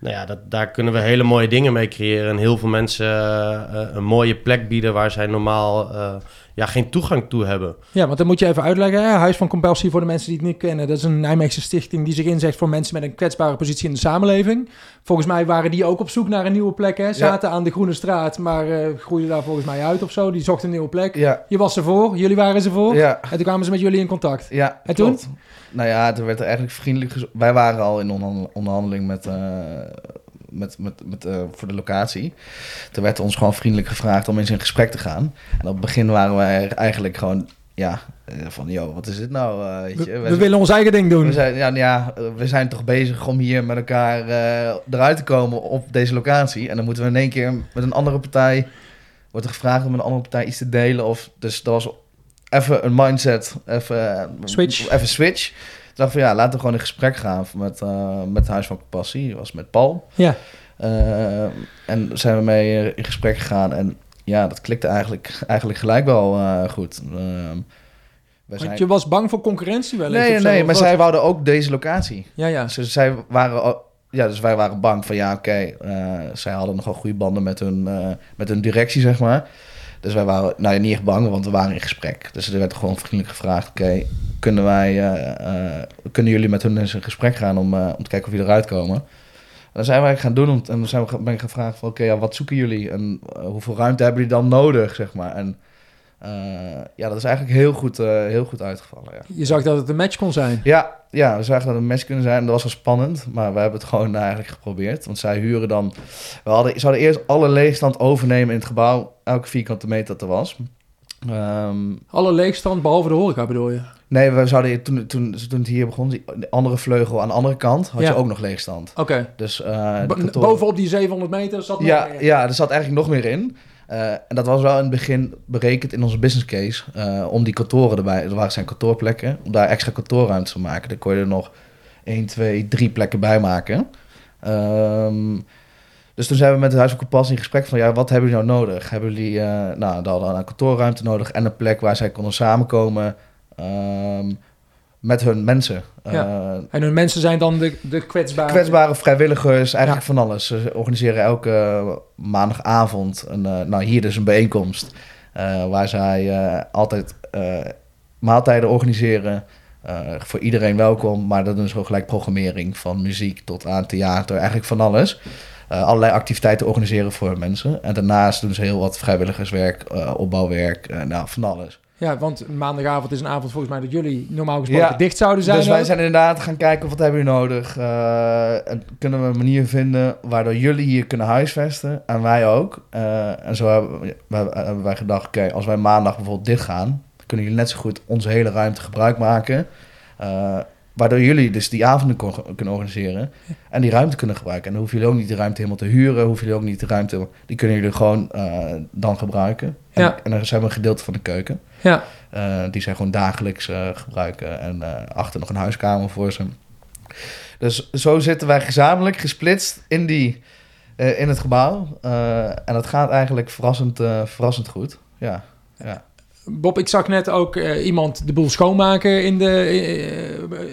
Nou ja, dat, daar kunnen we hele mooie dingen mee creëren en heel veel mensen eh, eh, een mooie plek bieden waar zij normaal eh, ja, geen toegang toe hebben. Ja, want dan moet je even uitleggen. Hè? Huis van Compassie voor de mensen die het niet kennen. Dat is een Nijmeegse stichting die zich inzet voor mensen met een kwetsbare positie in de samenleving. Volgens mij waren die ook op zoek naar een nieuwe plek. Hè? Zaten aan de Groene Straat, maar eh, groeiden daar volgens mij uit of zo. Die zochten een nieuwe plek. Ja, Je was ervoor, jullie waren ze voor. ja, En toen kwamen ze met jullie in contact. ja. En toen? klopt. Nou ja, er werd er eigenlijk vriendelijk gezo- Wij waren al in onderhandel- onderhandeling met, eh, met, met, met, eh, voor de locatie. Toen werd ons gewoon vriendelijk gevraagd om eens in gesprek te gaan. En op het begin waren wij eigenlijk gewoon, ja, eh, van, joh, wat is dit nou? weet We, je? we willen ons eigen ding doen. we zijn, ja, ja, eh, we zijn toch bezig om hier met elkaar eruit te komen op deze locatie. En dan moeten we in één keer met een andere partij... Wordt er gevraagd om met een andere partij iets te delen. Of, dus dat was even een mindset. Even, Switch. Even switch. Ik dacht van ja, laten we gewoon in gesprek gaan met, eh met Huis van Compassie. Was met Paul. Ja. Eh, en zijn we mee in gesprek gegaan. En ja, dat klikte eigenlijk, eigenlijk gelijk wel eh, goed. Ehm, je was bang voor concurrentie wel Nee, nee, maar zij wouden ook deze locatie. Ja, ja. Dus zij waren, ja, dus wij waren bang van ja, oké, zij hadden nogal goede banden met hun, met hun directie, zeg maar. Dus wij waren nou, ja, niet echt bang, want we waren in gesprek. Dus er werd gewoon vriendelijk gevraagd: oké, kunnen wij, eh, eh, kunnen jullie met hun eens in gesprek gaan om, eh, om te kijken of jullie eruit komen? En dan zijn wij gaan doen om, en dan zijn we, ben ik gevraagd van oké, ja, wat zoeken jullie en hoeveel ruimte hebben jullie dan nodig, zeg maar. En ja, dat is eigenlijk heel goed, heel goed uitgevallen, ja. Je zag dat het een match kon zijn. Ja, ja, we zagen dat het een match kunnen zijn. Dat was wel spannend, maar we hebben het gewoon eigenlijk geprobeerd. Want zij huren dan... We hadden, ze hadden eerst alle leegstand overnemen in het gebouw. Elke vierkante meter dat er was. Ehm, Alle leegstand, behalve de horeca bedoel je? nee, we zouden toen, toen, toen het hier begon, die de andere vleugel aan de andere kant, had Ja. je ook nog leegstand. Oké. Dus kantoren- Bovenop die 700 meter zat nog Ja, meer. ja, er zat eigenlijk nog meer in. Eh, en dat was wel in het begin berekend in onze business case. eh, om die kantoren erbij, er waren zijn kantoorplekken, om daar extra kantoorruimte te maken. Daar kon je er nog 1, 2, 3 plekken bij maken. Ehm, dus toen zijn we met het Huis van Kompas in gesprek van, ja, wat hebben jullie nou nodig? Hebben jullie, eh nou, dan hadden een kantoorruimte nodig en een plek waar zij konden samenkomen ehm, met hun mensen. Ja. Eh, En hun mensen zijn dan de, de kwetsbare... Kwetsbare vrijwilligers, eigenlijk van alles. Ze organiseren elke maandagavond een, eh, nou hier dus een bijeenkomst. waar zij altijd maaltijden organiseren. voor iedereen welkom, maar dat doen ze ook gelijk programmering. Van muziek tot aan theater, eigenlijk van alles. Eh, allerlei activiteiten organiseren voor mensen. En daarnaast doen ze heel wat vrijwilligerswerk, eh, opbouwwerk, eh, nou, van alles. Ja, want maandagavond is een avond volgens mij dat jullie normaal gesproken Ja. dicht zouden zijn. Dus wij ook. zijn inderdaad gaan kijken wat hebben jullie nodig. en kunnen we een manier vinden waardoor jullie hier kunnen huisvesten en wij ook. En zo hebben, wij gedacht, oké, als wij maandag bijvoorbeeld dicht gaan, kunnen jullie net zo goed onze hele ruimte gebruik maken. Waardoor jullie dus die avonden kon- kunnen organiseren en die ruimte kunnen gebruiken. En dan hoeven jullie ook niet de ruimte helemaal te huren, hoeven jullie ook niet de ruimte, die kunnen jullie gewoon eh, dan gebruiken. En, Ja. en dan zijn we een gedeelte van de keuken. Ja, Uh, die zij gewoon dagelijks eh, gebruiken. En uh, achter nog een huiskamer voor ze. Dus zo zitten wij gezamenlijk gesplitst in, die, uh, in het gebouw. Uh, en dat gaat eigenlijk verrassend, uh, verrassend goed. Ja, ja. Bob, ik zag net ook uh, iemand de boel schoonmaken in, de,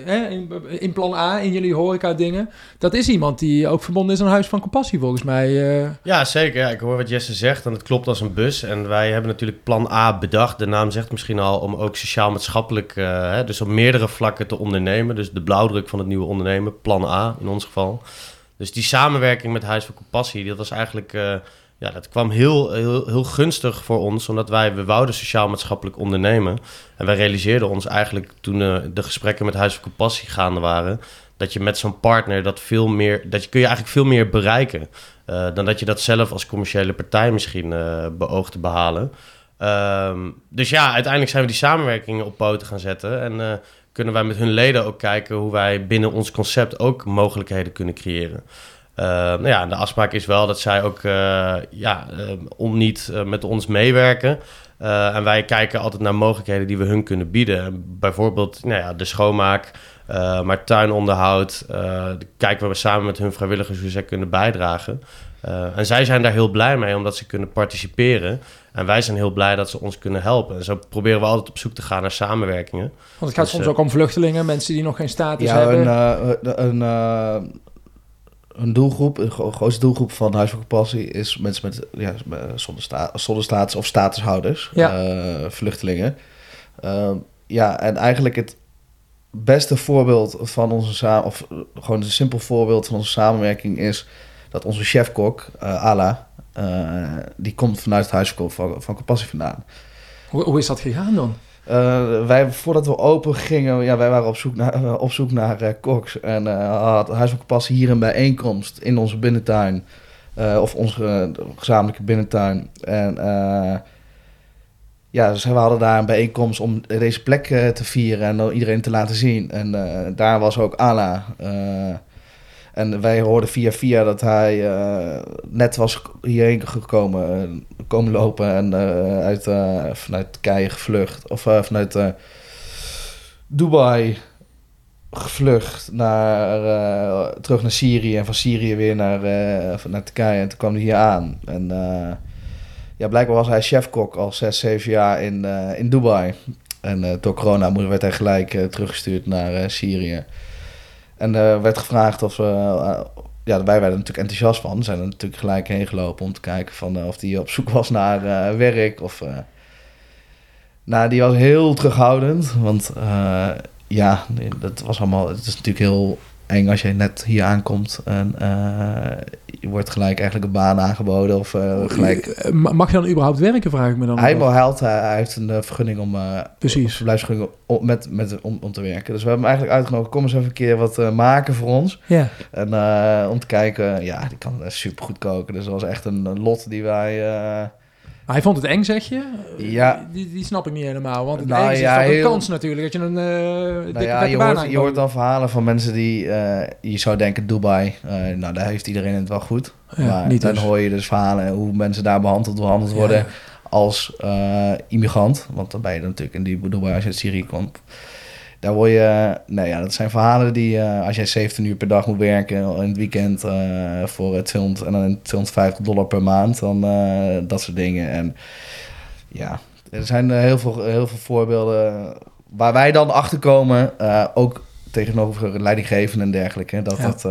uh, in, in plan A, in jullie horeca dingen. Dat is iemand die ook verbonden is aan Huis van Compassie, volgens mij. Ja, zeker. Ja, ik hoor wat Jesse zegt en het klopt als een bus. En wij hebben natuurlijk plan A bedacht. De naam zegt misschien al om ook sociaal-maatschappelijk, dus op meerdere vlakken te ondernemen. Dus de blauwdruk van het nieuwe ondernemen, plan A in ons geval. Dus die samenwerking met Huis van Compassie, dat was eigenlijk... Ja, dat kwam heel, heel, heel gunstig voor ons, omdat wij, we wouden sociaal-maatschappelijk ondernemen. En wij realiseerden ons eigenlijk toen uh, de gesprekken met Huis van Compassie gaande waren, dat je met zo'n partner dat veel meer, dat je kun je eigenlijk veel meer bereiken. Uh, dan dat je dat zelf als commerciële partij misschien uh, beoogt te behalen. Um, dus ja, uiteindelijk zijn we die samenwerkingen op poten gaan zetten. En kunnen wij met hun leden ook kijken hoe wij binnen ons concept ook mogelijkheden kunnen creëren. Uh, nou ja, de afspraak is wel dat zij ook uh, ja, uh, om niet met ons meewerken. en wij kijken altijd naar mogelijkheden die we hun kunnen bieden. Bijvoorbeeld nou ja, de schoonmaak, maar tuinonderhoud. kijken we samen met hun vrijwilligers hoe zij kunnen bijdragen. en zij zijn daar heel blij mee omdat ze kunnen participeren. En wij zijn heel blij dat ze ons kunnen helpen. En zo proberen we altijd op zoek te gaan naar samenwerkingen. Want het gaat Dus, soms eh, ook om vluchtelingen, mensen die nog geen status ja, hebben. een, uh, een, uh, een doelgroep, een gro grootste doelgroep van Huis van Compassie is mensen met ja, zonder, sta zonder status of statushouders, Ja. uh, vluchtelingen. Uh, ja, en eigenlijk het beste voorbeeld van onze samen, of gewoon een simpel voorbeeld van onze samenwerking is dat onze chefkok, uh, Ala, die komt vanuit het Huis van, van Compassie vandaan. Hoe, hoe is dat gegaan dan? Uh, wij, voordat we open gingen, ja, wij waren op zoek naar, uh, *laughs* op zoek naar uh, koks. En had Huis van Compassie hier een bijeenkomst in onze binnentuin. of onze gezamenlijke binnentuin. En ja, dus we hadden daar een bijeenkomst om deze plek te vieren en iedereen te laten zien. En daar was ook Ala. En wij hoorden via via dat hij net was hierheen gekomen, komen lopen en uh, uit, vanuit Turkije gevlucht. Of vanuit Dubai gevlucht naar, terug naar Syrië. En van Syrië weer naar, naar Turkije. En toen kwam hij hier aan. En ja, blijkbaar was hij chefkok al 6, 7 jaar in, in Dubai. En door corona werd hij gelijk teruggestuurd naar Syrië. En werd gevraagd of we ja, wij werden natuurlijk enthousiast van. Zijn er natuurlijk gelijk heen gelopen om te kijken van, of die op zoek was naar werk. Of, nou, die was heel terughoudend. Want ja, dat was allemaal. Het is natuurlijk heel eng als je net hier aankomt en uh, je wordt gelijk eigenlijk een baan aangeboden of uh, gelijk... Eh, mag je dan überhaupt werken, vraag ik me dan? Hij helpt, hij heeft een vergunning om... Precies. verblijfsvergunning om, met, met, om, om te werken. Dus we hebben hem eigenlijk uitgenodigd, kom eens even een keer wat maken voor ons. Ja. En om te kijken, ja, die kan super goed koken. Dus dat was echt een, lot die wij hij vond het eng, zeg je? Ja. Die, die snap ik niet helemaal. Want het nou, is ja, een kans natuurlijk dat je een uh, dikke ja, je hoort, je hoort dan verhalen van mensen die... Uh, je zou denken Dubai, uh, nou daar heeft iedereen het wel goed. Ja, maar niet dan dus. hoor je dus verhalen hoe mensen daar behandeld, behandeld worden als immigrant. Want dan ben je natuurlijk in die Dubai als je uit Syrië komt. Daar word je, nee ja, dat zijn verhalen die uh, als jij 17 uur per dag moet werken in het weekend uh, voor 200 en dan 250 dollar per maand, dan uh, dat soort dingen. En ja, er zijn heel veel, heel veel voorbeelden waar wij dan achter komen, ook tegenover leidinggevenden en dergelijke, dat dat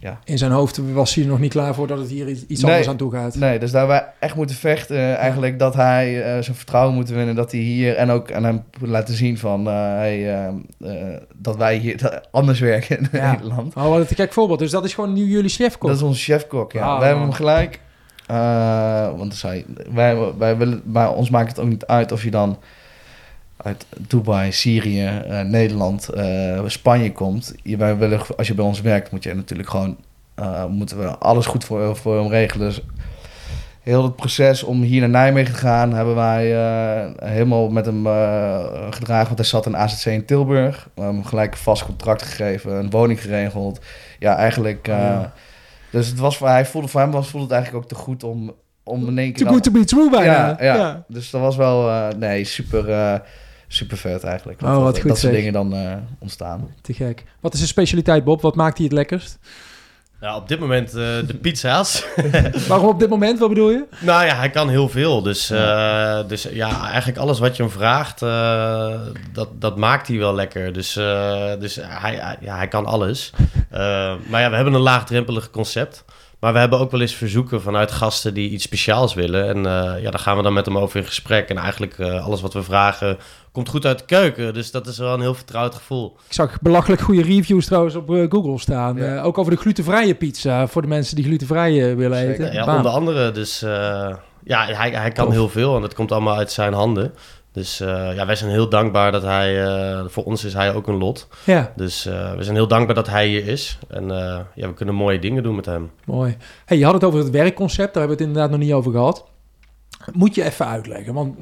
ja. In zijn hoofd was hij nog niet klaar voor dat het hier iets anders aan toe gaat. Nee, dus daar wij echt moeten vechten. Eigenlijk dat hij uh, zijn vertrouwen moet winnen. Dat hij hier en ook aan hem laten zien van hij, uh, dat wij hier anders werken in Nederland. Oh, wat een gek voorbeeld. Dus dat is gewoon nu jullie chefkok? Dat is onze chefkok, ja. Ah, wij hebben hem gelijk. want wij, wij willen, maar ons maakt het ook niet uit of je dan uit Dubai, Syrië, uh, Nederland, uh, Spanje komt. Je, wij willen, als je bij ons werkt, moet je natuurlijk gewoon uh, moeten we alles goed voor, voor hem regelen. Dus heel het proces om hier naar Nijmegen te gaan, hebben wij helemaal met hem gedragen. Want hij zat in AZC in Tilburg. We hebben hem gelijk een vast contract gegeven, een woning geregeld. Ja, eigenlijk. Oh, dus het was voor, hij voelde, voor hem was, voelde het eigenlijk ook te goed om, om in één keer... Too good to be true bijna. Ja, ja. dus dat was wel... nee, super super vet eigenlijk. Dat, oh, wat goed dat soort dingen dan uh, ontstaan. Te gek. Wat is de specialiteit, Bob? Wat maakt hij het lekkerst? Ja, op dit moment uh, de pizza's. *laughs* Waarom op dit moment? Wat bedoel je? Nou ja, hij kan heel veel. Dus ja, uh, dus, ja eigenlijk alles wat je hem vraagt, dat, dat maakt hij wel lekker. Dus, dus hij, ja, hij kan alles. maar ja, we hebben een laagdrempelig concept. Maar we hebben ook wel eens verzoeken vanuit gasten die iets speciaals willen. En ja, daar gaan we dan met hem over in gesprek. En eigenlijk alles wat we vragen komt goed uit de keuken. Dus dat is wel een heel vertrouwd gevoel. Ik zag belachelijk goede reviews trouwens op uh, Google staan. Uh, ook over de glutenvrije pizza voor de mensen die glutenvrije willen eten. Ja, onder andere. Dus uh, ja, hij, hij kan heel veel en het komt allemaal uit zijn handen. Dus ja, wij zijn heel dankbaar dat hij, voor ons is hij ook een lot. Ja. Dus we zijn heel dankbaar dat hij hier is. En ja, we kunnen mooie dingen doen met hem. Mooi. Hey, je had het over het werkconcept, daar hebben we het inderdaad nog niet over gehad. Moet je even uitleggen. Want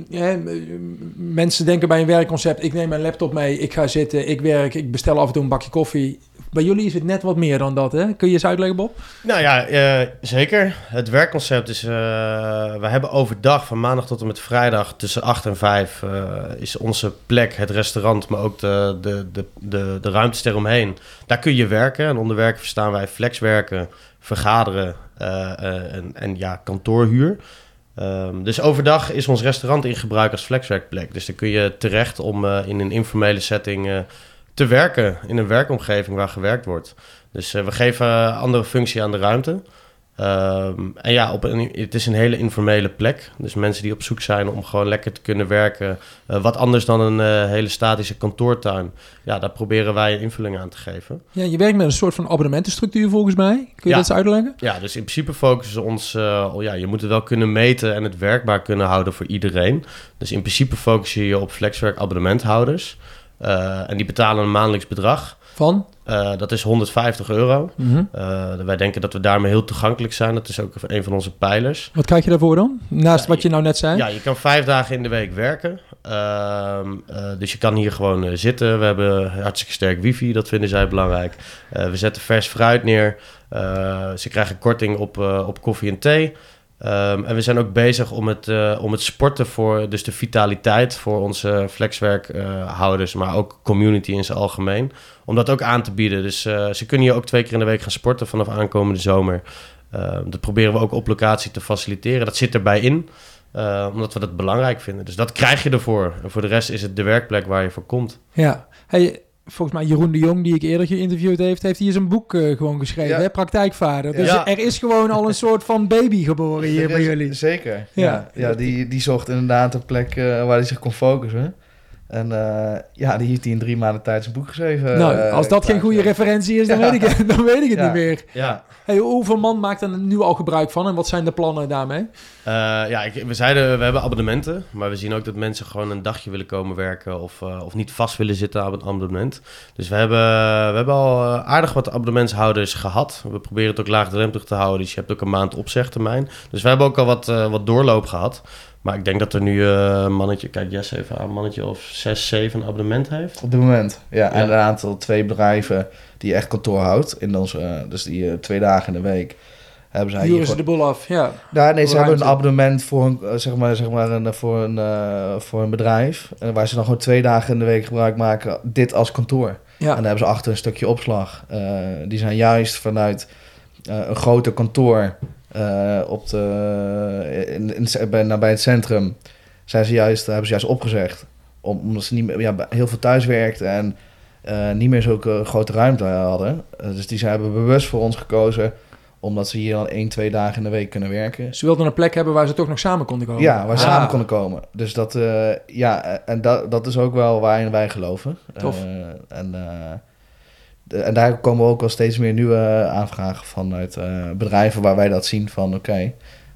mensen denken bij een werkconcept: ik neem mijn laptop mee, ik ga zitten, ik werk, ik bestel af en toe een bakje koffie. Bij jullie is het net wat meer dan dat, hè? Kun je eens uitleggen, Bob? Nou ja, uh, zeker. Het werkconcept is... Uh, we hebben overdag, van maandag tot en met vrijdag... tussen 8 en 5 uh, eh, is onze plek, het restaurant... maar ook de, de, de, de, de ruimtes eromheen. Daar kun je werken. En onder werken verstaan wij flexwerken, vergaderen en, en ja, kantoorhuur... Um, dus overdag is ons restaurant in gebruik als flexwerkplek. Dus dan kun je terecht om uh, in een informele setting uh, te werken. In een werkomgeving waar gewerkt wordt. Dus uh, we geven andere functie aan de ruimte. Um, en ja, op een, het is een hele informele plek. Dus mensen die op zoek zijn om gewoon lekker te kunnen werken. Uh, wat anders dan een uh, hele statische kantoortuin. Ja, daar proberen wij een invulling aan te geven. Ja, je werkt met een soort van abonnementenstructuur volgens mij. Kun je ja. dat eens uitleggen? Ja, dus in principe focussen we ons... Uh, ja, je moet het wel kunnen meten en het werkbaar kunnen houden voor iedereen. Dus in principe focus je je op flexwerk abonnementhouders. en die betalen een maandelijks bedrag. Van? Uh, dat is 150 euro. Mm -hmm. uh, wij denken dat we daarmee heel toegankelijk zijn. Dat is ook een van onze pijlers. Wat krijg je daarvoor dan? Naast wat je nou net zei? Ja, je kan vijf dagen in de week werken. Uh, dus je kan hier gewoon zitten. We hebben hartstikke sterk wifi, dat vinden zij belangrijk. we zetten vers fruit neer. ze krijgen korting op, op koffie en thee. Um, en we zijn ook bezig om het, uh, om het sporten voor, dus de vitaliteit voor onze flexwerkhouders, uh, maar ook community in zijn algemeen, om dat ook aan te bieden. Dus uh, ze kunnen hier ook twee keer in de week gaan sporten vanaf aankomende zomer. Ehm, dat proberen we ook op locatie te faciliteren. Dat zit erbij in, omdat we dat belangrijk vinden. Dus dat krijg je ervoor. En voor de rest is het de werkplek waar je voor komt. Ja, hey, volgens mij Jeroen de Jong, die ik eerder geïnterviewd heeft, heeft hier zijn boek eh, gewoon geschreven, Ja. hè? Praktijkvader. Dus Ja. er is gewoon al een *laughs* soort van baby geboren hier Er bij jullie. Zeker. Ja. Ja, ja. die, die zocht inderdaad een plek eh, waar hij zich kon focussen. En eh, ja, die heeft hij in drie maanden tijd zijn boek geschreven. nou, eh, als dat geen goede referentie is, dan, Ja. weet, ik, het- dan weet ik het Ja. niet meer. Ja, Hey, hoeveel man maakt er nu al gebruik van en wat zijn de plannen daarmee? Eh, ja ik, we zeiden we hebben abonnementen, maar we zien ook dat mensen gewoon een dagje willen komen werken of, eh, of niet vast willen zitten aan een abonnement. Dus we hebben, we hebben al eh, aardig wat abonnementshouders gehad. We proberen het ook laagdrempelig te houden, dus je hebt ook een maand opzegtermijn. Dus we hebben ook al wat, eh, wat doorloop gehad. Maar ik denk dat er nu eh, een mannetje, kijk Jess even aan, een mannetje of 6, 7 abonnement heeft. Op dit moment. Ja, en een aantal, twee bedrijven die echt kantoor houdt. In onze, eh, dus die eh, twee dagen in de week hebben zij hier Huren ze de boel af, ja. Nee, ze hebben een abonnement voor een, zeg maar, zeg maar een, voor, een, voor een bedrijf. waar ze dan gewoon twee dagen in de week gebruik maken. Dit als kantoor. En Ja, dan hebben ze achter een stukje opslag. Eh, die zijn juist vanuit eh, een groter kantoor eh, op de, in, in, bij, nabij het centrum. Zijn ze juist, hebben ze juist opgezegd. Om, omdat ze niet meer, ja, heel veel thuis werkten en eh, niet meer zulke grote ruimte hadden. Eh, dus die zijn, hebben bewust voor ons gekozen. Omdat ze hier dan één, twee dagen in de week kunnen werken. ze wilden een plek hebben waar ze toch nog samen konden komen. Ja, waar ze Ah. samen konden komen. Dus dat, eh, ja, en dat, dat is ook wel waarin wij geloven. Tof. Eh, en, eh, de- en daar komen ook wel steeds meer nieuwe aanvragen vanuit eh, bedrijven waar wij dat zien van oké,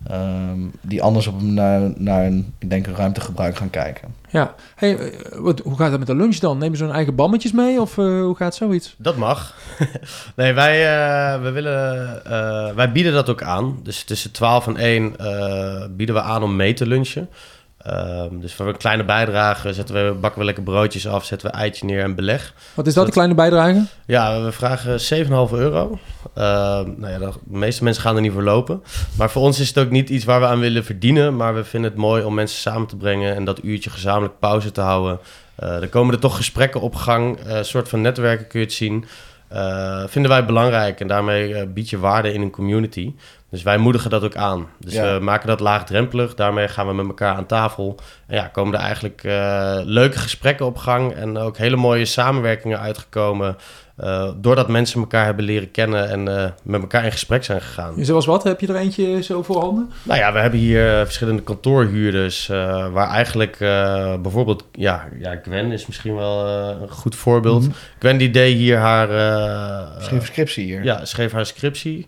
ehm, die anders op, naar, naar een, ik denk, een ruimtegebruik gaan kijken. Ja. Hey, eh, wat, hoe gaat het met de lunch dan? Nemen ze hun eigen bammetjes mee of eh, hoe gaat zoiets? Dat mag. *laughs* nee, wij, eh, we willen, eh, wij bieden dat ook aan. Dus tussen 12 en 1 eh, bieden we aan om mee te lunchen. Ehm, dus voor een kleine bijdrage zetten we, bakken we lekker broodjes af, zetten we eitje neer en beleg. Wat is dat, de kleine bijdrage? Ja, we vragen 7,5 euro. Ehm, nou ja, de meeste mensen gaan er niet voor lopen. Maar voor ons is het ook niet iets waar we aan willen verdienen. Maar we vinden het mooi om mensen samen te brengen en dat uurtje gezamenlijk pauze te houden. Eh er komen er toch gesprekken op gang. eh, Een soort van netwerken kun je het zien. Eh, vinden wij belangrijk en daarmee eh, bied je waarde in een community. Dus wij moedigen dat ook aan. Dus Ja. we maken dat laagdrempelig. Daarmee gaan we met elkaar aan tafel. En ja, komen er eigenlijk eh, leuke gesprekken op gang. En ook hele mooie samenwerkingen uitgekomen. Eh, doordat mensen elkaar hebben leren kennen en eh, met elkaar in gesprek zijn gegaan. Zoals wat? Heb je er eentje zo voorhanden? Nou ja, we hebben hier eh, verschillende kantoorhuurders. eh, waar eigenlijk eh, bijvoorbeeld, ja, ja, Gwen is misschien wel eh, een goed voorbeeld. Mhm. Gwen die deed hier haar. eh, een scriptie hier. ja, schreef haar scriptie.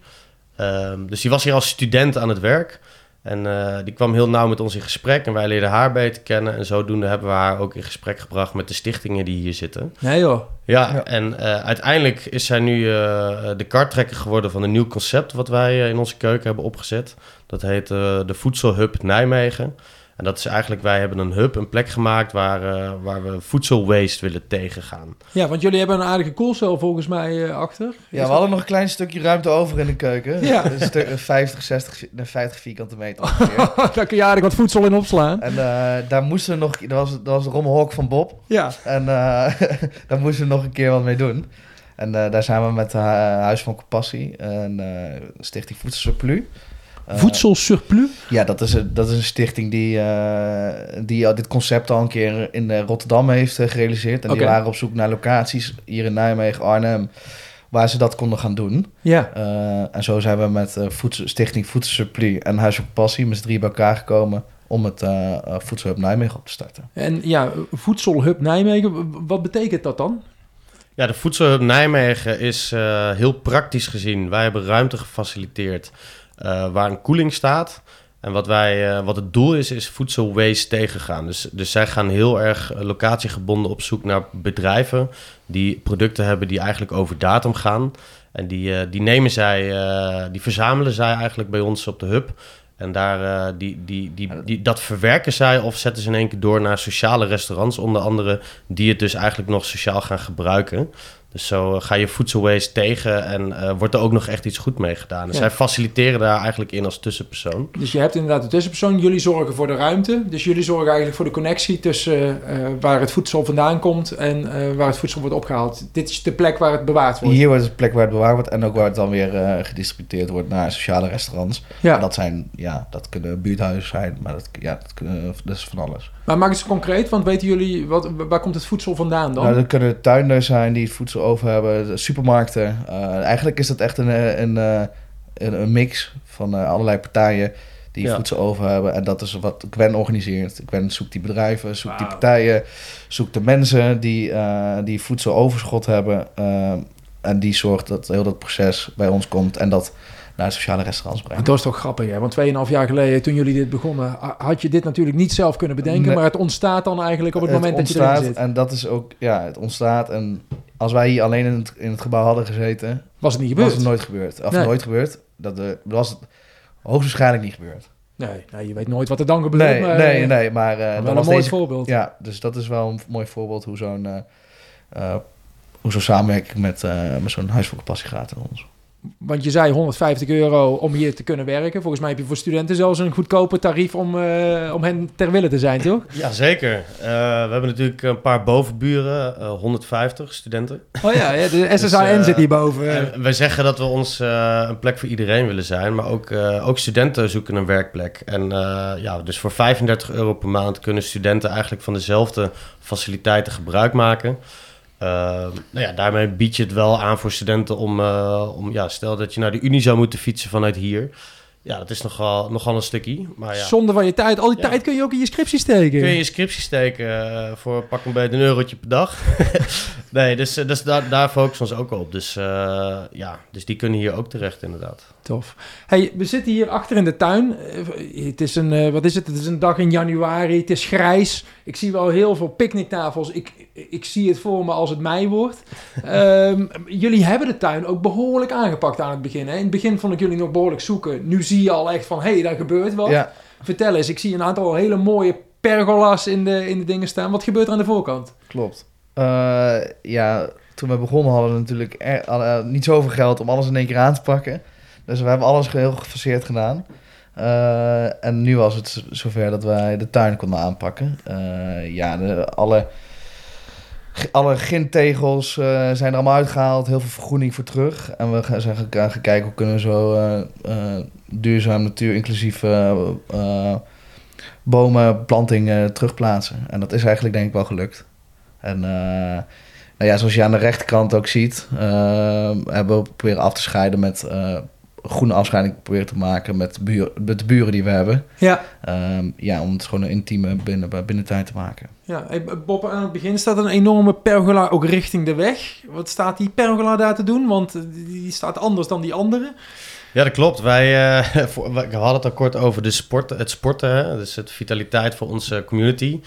Ehm, dus die was hier als student aan het werk. En eh, die kwam heel nauw met ons in gesprek. En wij leerden haar beter kennen. En zodoende hebben we haar ook in gesprek gebracht met de stichtingen die hier zitten. Nee joh. Ja, Ja. en eh, uiteindelijk is zij nu eh, de karttrekker geworden van een nieuw concept... wat wij in onze keuken hebben opgezet. Dat heet eh, de Voedselhub Nijmegen. En dat is eigenlijk, wij hebben een hub, een plek gemaakt... waar, eh, waar we voedselwaste willen tegengaan. Ja, want jullie hebben een aardige koelcel volgens mij eh, achter. Ja, we hadden nog een klein stukje ruimte over in de keuken. Ja. Een stuk- een 50, 60, vi- nee, 50 vierkante meter ongeveer. *laughs* Daar kun je aardig wat voedsel in opslaan. en eh, daar moesten we nog... Dat was, dat was de rommelhok van Bob. Ja. En eh, *laughs* daar moesten we nog een keer wat mee doen. En eh, daar zijn we met uh, Huis van Compassie en eh, Stichting Voedselsurplus. Eh, Voedselsurplus? Ja, dat is, een, dat is een stichting die, eh, die al dit concept al een keer in eh, Rotterdam heeft eh, gerealiseerd. En die waren op zoek naar locaties hier in Nijmegen, Arnhem, waar ze dat konden gaan doen. Ja. Eh, en zo zijn we met eh, voedsel, Stichting en Huis van Compassie met z'n drie bij elkaar gekomen om het eh eh, Voedselhub Nijmegen op te starten. En ja, Voedselhub Nijmegen, wat betekent dat dan? Ja, de Voedselhub Nijmegen is eh, heel praktisch gezien. Wij hebben ruimte gefaciliteerd eh, waar een koeling staat. En wat, wij, eh, wat het doel is, is voedselwaste tegengaan. Dus, dus zij gaan heel erg eh, locatiegebonden op zoek naar bedrijven die producten hebben die eigenlijk over datum gaan. En die, die nemen zij, die verzamelen zij eigenlijk bij ons op de hub. En daar, die, die, die, die, dat verwerken zij of zetten ze in één keer door naar sociale restaurants, onder andere, die het dus eigenlijk nog sociaal gaan gebruiken. Dus zo ga je voedselwaste tegen en uh, wordt er ook nog echt iets goed mee gedaan. Dus Ja. zij faciliteren daar eigenlijk in als tussenpersoon. Dus je hebt inderdaad de tussenpersoon. Jullie zorgen voor de ruimte. Dus jullie zorgen eigenlijk voor de connectie tussen eh, waar het voedsel vandaan komt en eh, waar het voedsel wordt opgehaald. Dit is de plek waar het bewaard wordt. Hier wordt het de plek waar het bewaard wordt en ook waar het dan weer eh, gedistributeerd wordt naar sociale restaurants. Ja. En Dat zijn, ja, dat kunnen buurthuizen zijn, maar dat, ja, dat, kunnen, dat is van alles. Maar maak het eens concreet, want weten jullie, wat, waar komt het voedsel vandaan dan? Nou, dat kunnen tuinders zijn die het voedsel over hebben, supermarkten. Eh, eigenlijk is dat echt een, eh, een, eh, een, een mix van allerlei partijen die Ja. voedsel over hebben. En dat is wat Gwen organiseert. Gwen zoekt die bedrijven, zoekt die partijen, zoekt de mensen die, die voedsel overschot hebben. en die zorgt dat heel dat proces bij ons komt en dat naar sociale restaurants brengt. Dat is toch grappig, hè? Want 2,5 jaar geleden, toen jullie dit begonnen, ha- had je dit natuurlijk niet zelf kunnen bedenken. Nee. Maar het ontstaat dan eigenlijk op het, moment dat je erin zit. En dat is ook, ja, het ontstaat. En als wij hier alleen in het, in het gebouw hadden gezeten, Was het niet was gebeurd? het nooit gebeurd. Of Nee. nooit gebeurd. Dat eh, was het hoogstwaarschijnlijk niet gebeurd. Nee, je weet nooit wat er dan gebeurt. Nee, maar, nee, eh, nee, maar eh, wel een was mooi deze... voorbeeld. Ja, dus dat is wel een mooi voorbeeld hoe zo'n eh, hoe zo'n samenwerking met, met zo'n huisvolkenpassie gaat in ons. Want je zei 150 euro om hier te kunnen werken. Volgens mij heb je voor studenten zelfs een goedkoper tarief om, eh, om hen ter wille te zijn, toch? *laughs* Ja, zeker. Eh, we hebben natuurlijk een paar bovenburen, eh, 150 studenten. Oh ja, ja de *laughs* SSAN eh, zit hierboven. En wij zeggen dat we ons eh, een plek voor iedereen willen zijn, maar ook, eh, ook studenten zoeken een werkplek. En eh, ja, dus voor 35 euro per maand kunnen studenten eigenlijk van dezelfde faciliteiten gebruik maken. Eh, nou ja, daarmee bied je het wel aan voor studenten om, eh, om ja, stel dat je naar de Unie zou moeten fietsen vanuit hier. Ja, dat is nogal, nogal een stukje. Maar ja, Zonde van je tijd. Al die Ja. tijd kun je ook in je scriptie steken. kun je je scriptie steken eh, voor pak een beetje een eurotje per dag. *laughs* nee, dus, eh, dus daar, daar focussen we ons ook op. Dus eh, ja, dus die kunnen hier ook terecht inderdaad. Tof. Hey, we zitten hier achter in de tuin. Eh, Het is een, eh, wat is het? Het is een dag in januari. Het is grijs. Ik zie wel heel veel picknicktafels. Ik, ik zie het voor me als het mei wordt. Ehm, *laughs* jullie hebben de tuin ook behoorlijk aangepakt aan het begin. Hè? In het begin vond ik jullie nog behoorlijk zoeken. Nu zie je al echt van, hé, hey, daar gebeurt wat. Ja, Vertel eens, ik zie een aantal hele mooie pergolas in de, in de dingen staan. Wat gebeurt er aan de voorkant? klopt. Eh, ja, toen we begonnen hadden we natuurlijk er, eh, niet zoveel geld om alles in één keer aan te pakken. Dus we hebben alles heel gefaseerd gedaan. Eh, en nu was het zover dat wij de tuin konden aanpakken. Ja, de, alle, alle gintegels eh, zijn er allemaal uitgehaald. Heel veel vergroening voor terug. En we zijn gaan kijken hoe kunnen we zo duurzaam, natuur-inclusief eh, eh, bomen, plantingen terugplaatsen. En dat is eigenlijk denk ik wel gelukt. En eh, nou ja, zoals je aan de rechterkant ook ziet, eh, hebben we proberen af te scheiden met eh, groene afscheiding proberen te maken met, de buur, met de buren die we hebben. Ja. Ehm, ja, om het gewoon een intieme binnen, binnentuin te maken. Ja, hey, Bob, aan het begin staat een enorme pergola ook richting de weg. Wat staat die pergola daar te doen? Want die staat anders dan die andere. Ja, dat klopt. Wij eh, *laughs* we hadden het al kort over de sport, het sporten, hè? dus het vitaliteit voor onze community.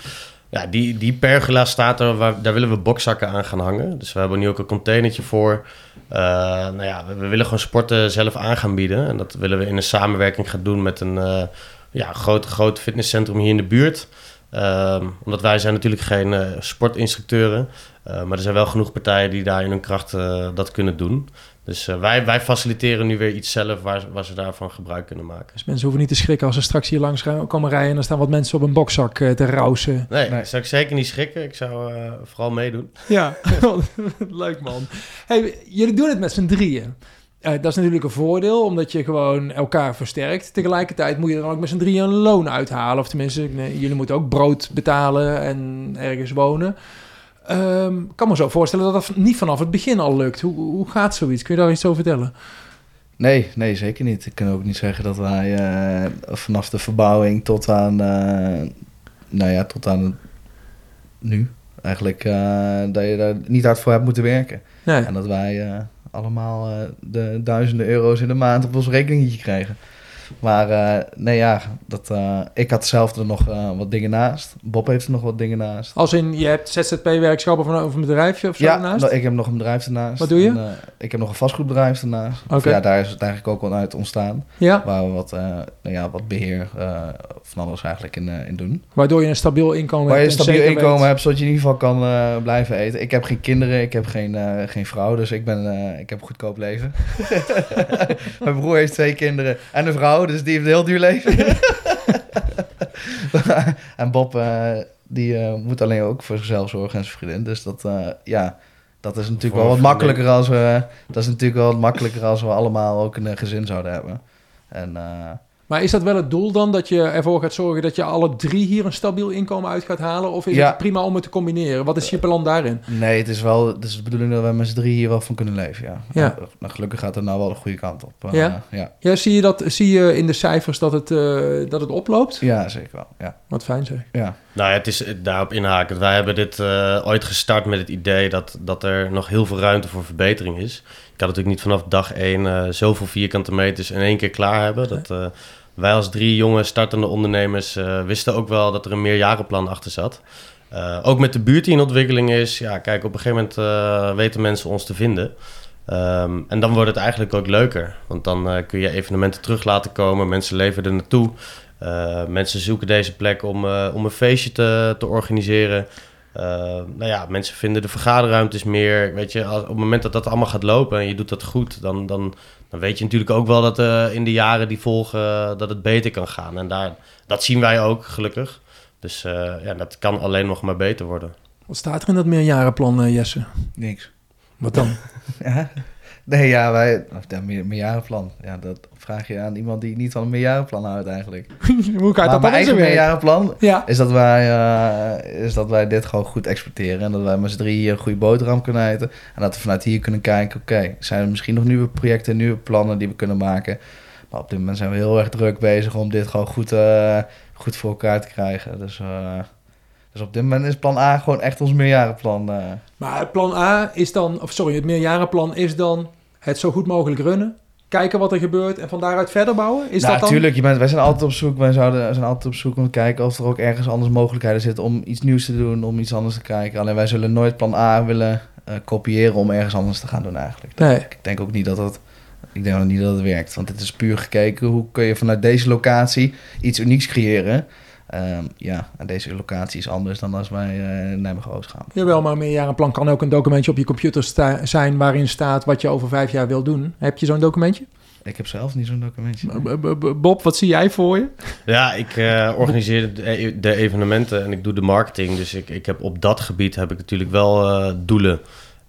Ja, die, die pergola staat er, waar, daar willen we bokzakken aan gaan hangen. Dus we hebben nu ook een containertje voor. Eh, nou ja, we, willen gewoon sporten zelf aan gaan bieden. En dat willen we in een samenwerking gaan doen met een eh, ja, groot, groot fitnesscentrum hier in de buurt. Ehm, omdat wij zijn natuurlijk geen eh, sportinstructeuren. Maar er zijn wel genoeg partijen die daar in hun kracht dat kunnen doen. Dus eh, wij, wij faciliteren nu weer iets zelf waar, waar ze daarvan gebruik kunnen maken. Dus mensen hoeven niet te schrikken als ze straks hier langs komen rijden... en er staan wat mensen op een bokzak eh, te rousen. Nee, Nee. zou ik zeker niet schrikken. Ik zou eh, vooral meedoen. Ja, *laughs* leuk man. Hey, jullie doen het met z'n drieën. Eh, dat is natuurlijk een voordeel, omdat je gewoon elkaar versterkt. Tegelijkertijd moet je er dan ook met z'n drieën een loon uithalen. Of tenminste, nee, jullie moeten ook brood betalen en ergens wonen. Ik kan me zo voorstellen dat dat niet vanaf het begin al lukt. Hoe, hoe gaat zoiets? Kun je daar iets over vertellen? Nee, nee, zeker niet. Ik kan ook niet zeggen dat wij eh, vanaf de verbouwing tot aan, eh, nou ja, tot aan nu eigenlijk, eh, dat je daar niet hard voor hebt moeten werken. Nee. En dat wij allemaal de duizenden euro's in de maand op ons rekeningetje krijgen. Maar eh, nee, ja, dat, eh, ik had zelf er nog eh, wat dingen naast. Bob heeft er nog wat dingen naast. Als in, je hebt ZZP-werkschappen van of een bedrijfje of zo ja, ernaast? nou, ik heb nog een bedrijf ernaast. Wat doe je? En, ik heb nog een vastgoedbedrijf ernaast. Ja, daar is het eigenlijk ook wel uit ontstaan. Ja, Waar we wat, nou ja, wat beheer eh, van alles eigenlijk in, in doen. waardoor je een stabiel inkomen Waar je een hebt. en stabiel inkomen weet- hebt, zodat je in ieder geval kan blijven eten. Ik heb geen kinderen, ik heb geen, geen vrouw, dus ik, ben, ik heb een goedkoop leven. *laughs* Mijn broer heeft twee kinderen en een vrouw, dus die heeft een heel duur leven. *laughs* en Bob, eh, die eh, moet alleen ook voor zichzelf zorgen en zijn vriendin. Dus dat, eh, ja, dat is natuurlijk Voor wel wat makkelijker als we... Dat is natuurlijk wel wat makkelijker als we allemaal ook een gezin zouden hebben. En... eh, Maar is dat wel het doel dan, dat je ervoor gaat zorgen dat je alle drie hier een stabiel inkomen uit gaat halen? Of is Ja. het prima om het te combineren? Wat is je plan daarin? Nee, het is wel het is de bedoeling dat we met z'n drie hier wel van kunnen leven, ja. Ja. Nou, nou, gelukkig gaat het nou wel de goede kant op. eh, Ja? ja? Ja, zie je, dat, zie je in de cijfers dat het, eh, dat het oploopt? Ja, zeker wel. Ja. Wat fijn zeg. Ja. Nou ja, het is eh, daarop inhakend. Wij hebben dit eh, ooit gestart met het idee dat, dat er nog heel veel ruimte voor verbetering is. Ik kan natuurlijk niet vanaf dag één eh, zoveel vierkante meters in één keer klaar hebben. Dat, eh, wij als drie jonge startende ondernemers eh, wisten ook wel dat er een meerjarenplan achter zat. Eh, ook met de buurt die in ontwikkeling is. Ja, kijk, op een gegeven moment eh, weten mensen ons te vinden. Ehm, en dan wordt het eigenlijk ook leuker. Want dan kun je evenementen terug laten komen. Mensen leven er naartoe. Mensen zoeken deze plek om, om een feestje te, te organiseren. Eh, nou ja, mensen vinden de vergaderruimtes meer. Weet je, als, op het moment dat dat allemaal gaat lopen en je doet dat goed, dan, dan, dan weet je natuurlijk ook wel dat eh, in de jaren die volgen eh, dat het beter kan gaan. En daar, dat zien wij ook, gelukkig. Dus eh, ja, dat kan alleen nog maar beter worden. Wat staat er in dat meerjarenplan, Jesse? Niks. Wat dan? *laughs* Ja? Nee, ja, wij... Of, ja, meer, meerjarenplan. Ja, dat vraag je aan iemand die niet van een meerjarenplan houdt eigenlijk. *laughs* Hoe gaat maar dat dan mijn eigen meerjarenplan Ja. is dat, wij, eh, is dat wij dit gewoon goed exporteren. En dat wij met z'n drie hier een goede boterham kunnen eten. En dat we vanuit hier kunnen kijken, oké, zijn er misschien nog nieuwe projecten, nieuwe plannen die we kunnen maken. Maar op dit moment zijn we heel erg druk bezig om dit gewoon goed, eh, goed voor elkaar te krijgen. Dus, eh, dus op dit moment is plan A gewoon echt ons meerjarenplan. eh. Maar het plan A is dan, of sorry, het meerjarenplan is dan het zo goed mogelijk runnen. Kijken wat er gebeurt en van daaruit verder bouwen? Is nou, dat dan? natuurlijk. Je bent, wij zijn altijd op zoek. Wij zouden, zijn altijd op zoek om te kijken of er ook ergens anders mogelijkheden zitten om iets nieuws te doen, om iets anders te kijken. Alleen wij zullen nooit plan A willen eh, kopiëren om ergens anders te gaan doen eigenlijk. Nee. Ik denk ook niet dat het, ik denk ook niet dat het werkt. Want het is puur gekeken hoe kun je vanuit deze locatie iets unieks creëren. Ehm, ja, en deze locatie is anders dan als wij eh Nijmegen-Oost gaan. Jawel, maar een meerjarenplan kan ook een documentje op je computer sta- zijn waarin staat wat je over vijf jaar wil doen. Heb je zo'n documentje? Ik heb zelf niet zo'n documentje. Bob, wat zie jij voor je? Ja, ik eh, organiseer de, e- de evenementen en ik doe de marketing. Dus ik, ik heb op dat gebied heb ik natuurlijk wel eh, doelen.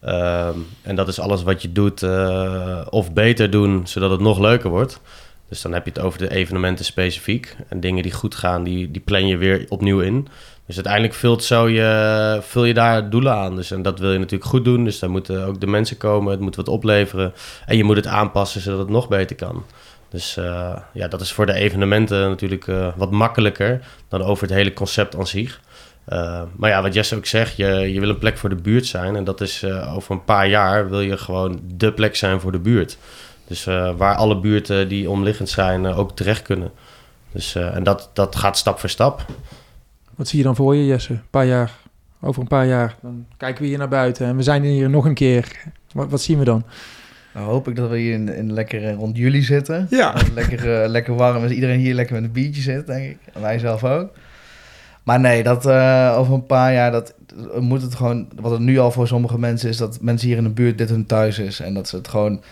Ehm, en dat is alles wat je doet eh, of beter doen, zodat het nog leuker wordt. Dus dan heb je het over de evenementen specifiek. En dingen die goed gaan, die, die plan je weer opnieuw in. Dus uiteindelijk vult, zo je, vul je daar doelen aan. Dus, en dat wil je natuurlijk goed doen. Dus daar moeten ook de mensen komen. Het moet wat opleveren. En je moet het aanpassen zodat het nog beter kan. Dus eh, ja, dat is voor de evenementen natuurlijk eh, wat makkelijker dan over het hele concept aan zich. Eh, maar ja, wat Jesse ook zegt, je, je wil een plek voor de buurt zijn. En dat is over een paar jaar wil je gewoon de plek zijn voor de buurt. Dus eh, waar alle buurten die omliggend zijn eh, ook terecht kunnen. Dus, eh, en dat, dat gaat stap voor stap. Wat zie je dan voor je, Jesse? Een paar jaar, over een paar jaar, dan kijken we hier naar buiten en we zijn hier nog een keer. Wat, wat zien we dan? Nou hoop ik dat we hier in, in lekker rond juli zitten. Ja. Lekker, eh, *laughs* lekker warm is. Iedereen hier lekker met een biertje zit, denk ik. En wij zelf ook. Maar nee, dat eh, over een paar jaar, dat moet het gewoon... Wat het nu al voor sommige mensen is, dat mensen hier in de buurt dit hun thuis is. En dat ze het gewoon...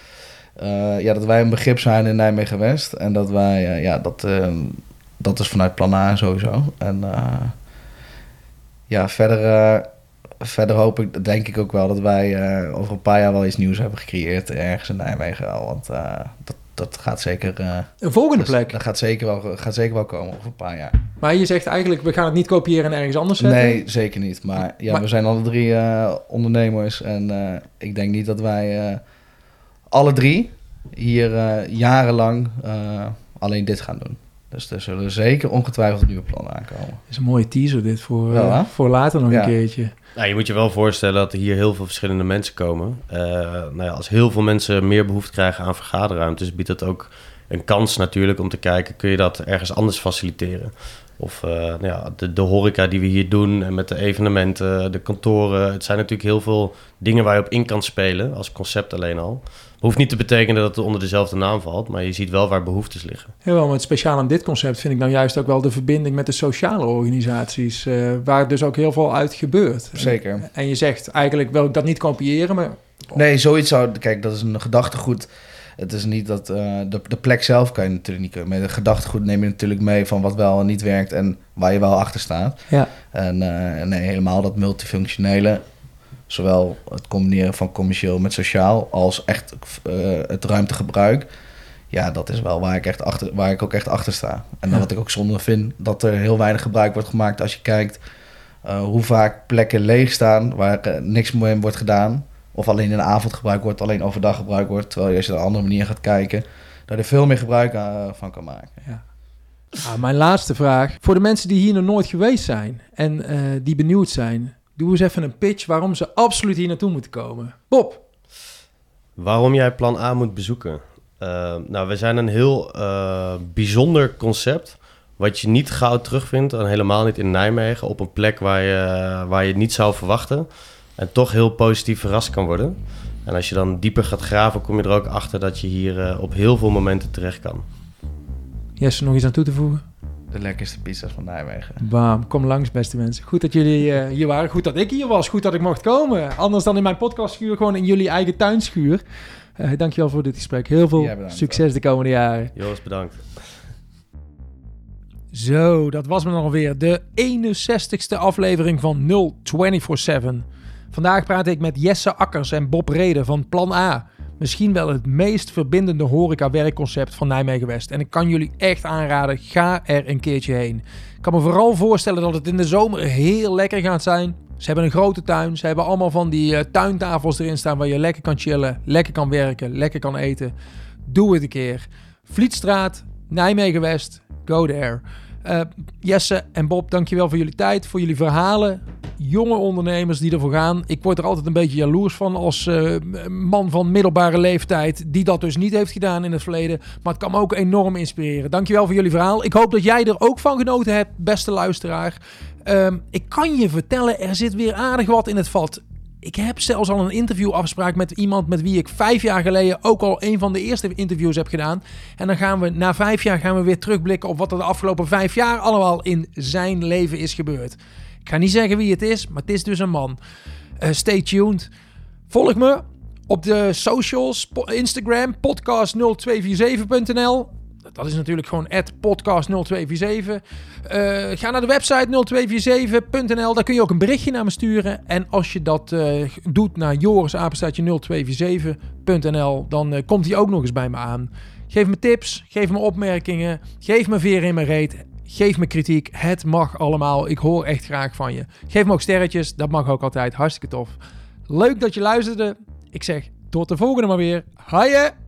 eh, ja, dat wij een begrip zijn in Nijmegen-West. En dat wij, eh, ja, dat, eh, dat is vanuit plan A sowieso. En eh, ja, verder... verder hoop ik, denk ik ook wel dat wij over een paar jaar wel iets nieuws hebben gecreëerd ergens in Nijmegen al. Want dat, dat gaat zeker. Een volgende dat, plek. dat gaat zeker, wel, gaat zeker wel komen over een paar jaar. Maar je zegt eigenlijk, we gaan het niet kopiëren en ergens anders zetten. Nee, zeker niet. Maar ja, Maar- we zijn alle drie ondernemers. En ik denk niet dat wij alle drie hier eh, jarenlang eh, alleen dit gaan doen. Dus er zullen zeker ongetwijfeld nieuwe plannen aankomen. Dat is een mooie teaser dit voor, Wel, eh, voor later nog Ja. een keertje. Nou, je moet je wel voorstellen dat er hier heel veel verschillende mensen komen. Eh, nou ja, als heel veel mensen meer behoefte krijgen aan vergaderruimtes, biedt dat ook een kans natuurlijk om te kijken, kun je dat ergens anders faciliteren? Of uh, nou ja, de, de horeca die we hier doen en met de evenementen, de kantoren. Het zijn natuurlijk heel veel dingen waar je op in kan spelen als concept alleen al. Hoeft niet te betekenen dat het onder dezelfde naam valt, maar je ziet wel waar behoeftes liggen. Wel, maar het speciaal aan dit concept vind ik nou juist ook wel de verbinding met de sociale organisaties, uh, waar dus ook heel veel uit gebeurt. Zeker. En, en je zegt eigenlijk wil ik dat niet kopiëren, maar... Nee, zoiets zou... Kijk, dat is een gedachtegoed het is niet dat uh, de, de plek zelf kan je natuurlijk niet kunnen. Met de gedachtegoed neem je natuurlijk mee van wat wel en niet werkt en waar je wel achter staat. Ja. En uh, nee, helemaal dat multifunctionele, zowel het combineren van commercieel met sociaal als echt uh, het ruimtegebruik. Ja, dat is wel waar ik, echt achter, waar ik ook echt achter sta. En wat ik ook zonde vind, dat er heel weinig gebruik wordt gemaakt als je kijkt hoe vaak plekken leeg staan waar niks meer wordt gedaan of alleen in de avond gebruikt wordt, alleen overdag gebruikt wordt. Terwijl je als je op een andere manier gaat kijken, je er veel meer gebruik van kan maken. Ja. Ah, mijn laatste vraag. Voor de mensen die hier nog nooit geweest zijn en uh, die benieuwd zijn, doe eens even een pitch waarom ze absoluut hier naartoe moeten komen. Bob. Waarom jij plan A moet bezoeken? Uh, nou, we zijn een heel bijzonder concept. Wat je niet gauw terugvindt, en helemaal niet in Nijmegen, op een plek waar je, waar je het niet zou verwachten en toch heel positief verrast kan worden. En als je dan dieper gaat graven, kom je er ook achter dat je hier uh, op heel veel momenten terecht kan. Jesse, nog iets aan toe te voegen? De lekkerste pizza's van Nijmegen. Bam, kom langs beste mensen. Goed dat jullie uh, hier waren. Goed dat ik hier was. Goed dat ik mocht komen. Anders dan in mijn podcastschuur, gewoon in jullie eigen tuinschuur. Uh, dankjewel voor dit gesprek. Heel veel succes de komende jaren. Joost, bedankt. Zo, dat was me nog alweer. De 61ste aflevering van 0247. Vandaag praat ik met Jesse Akkers en Bob Reden van Plan A. Misschien wel het meest verbindende horeca-werkconcept van Nijmegen West. En ik kan jullie echt aanraden, ga er een keertje heen. Ik kan me vooral voorstellen dat het in de zomer heel lekker gaat zijn. Ze hebben een grote tuin. Ze hebben allemaal van die uh, tuintafels erin staan waar je lekker kan chillen, lekker kan werken, lekker kan eten. Doe het een keer. Vlietstraat, Nijmegen West, go there. Uh, Jesse en Bob, dankjewel voor jullie tijd, voor jullie verhalen. Jonge ondernemers die ervoor gaan. Ik word er altijd een beetje jaloers van als uh, man van middelbare leeftijd die dat dus niet heeft gedaan in het verleden. Maar het kan me ook enorm inspireren. Dankjewel voor jullie verhaal. Ik hoop dat jij er ook van genoten hebt, beste luisteraar. Uh, ik kan je vertellen, er zit weer aardig wat in het vat. Ik heb zelfs al een interviewafspraak met iemand met wie ik vijf jaar geleden ook al een van de eerste interviews heb gedaan. En dan gaan we na vijf jaar gaan we weer terugblikken op wat er de afgelopen vijf jaar allemaal in zijn leven is gebeurd. Ik ga niet zeggen wie het is, maar het is dus een man. Uh, stay tuned. Volg me op de socials, Instagram, podcast0247.nl. Dat is natuurlijk gewoon podcast0247. Uh, ga naar de website 0247.nl. Daar kun je ook een berichtje naar me sturen. En als je dat uh, doet naar jorisapenstaatje0247.nl, dan uh, komt hij ook nog eens bij me aan. Geef me tips, geef me opmerkingen, geef me veer in mijn reet. Geef me kritiek. Het mag allemaal. Ik hoor echt graag van je. Geef me ook sterretjes. Dat mag ook altijd. Hartstikke tof. Leuk dat je luisterde. Ik zeg tot de volgende maar weer. Haaien!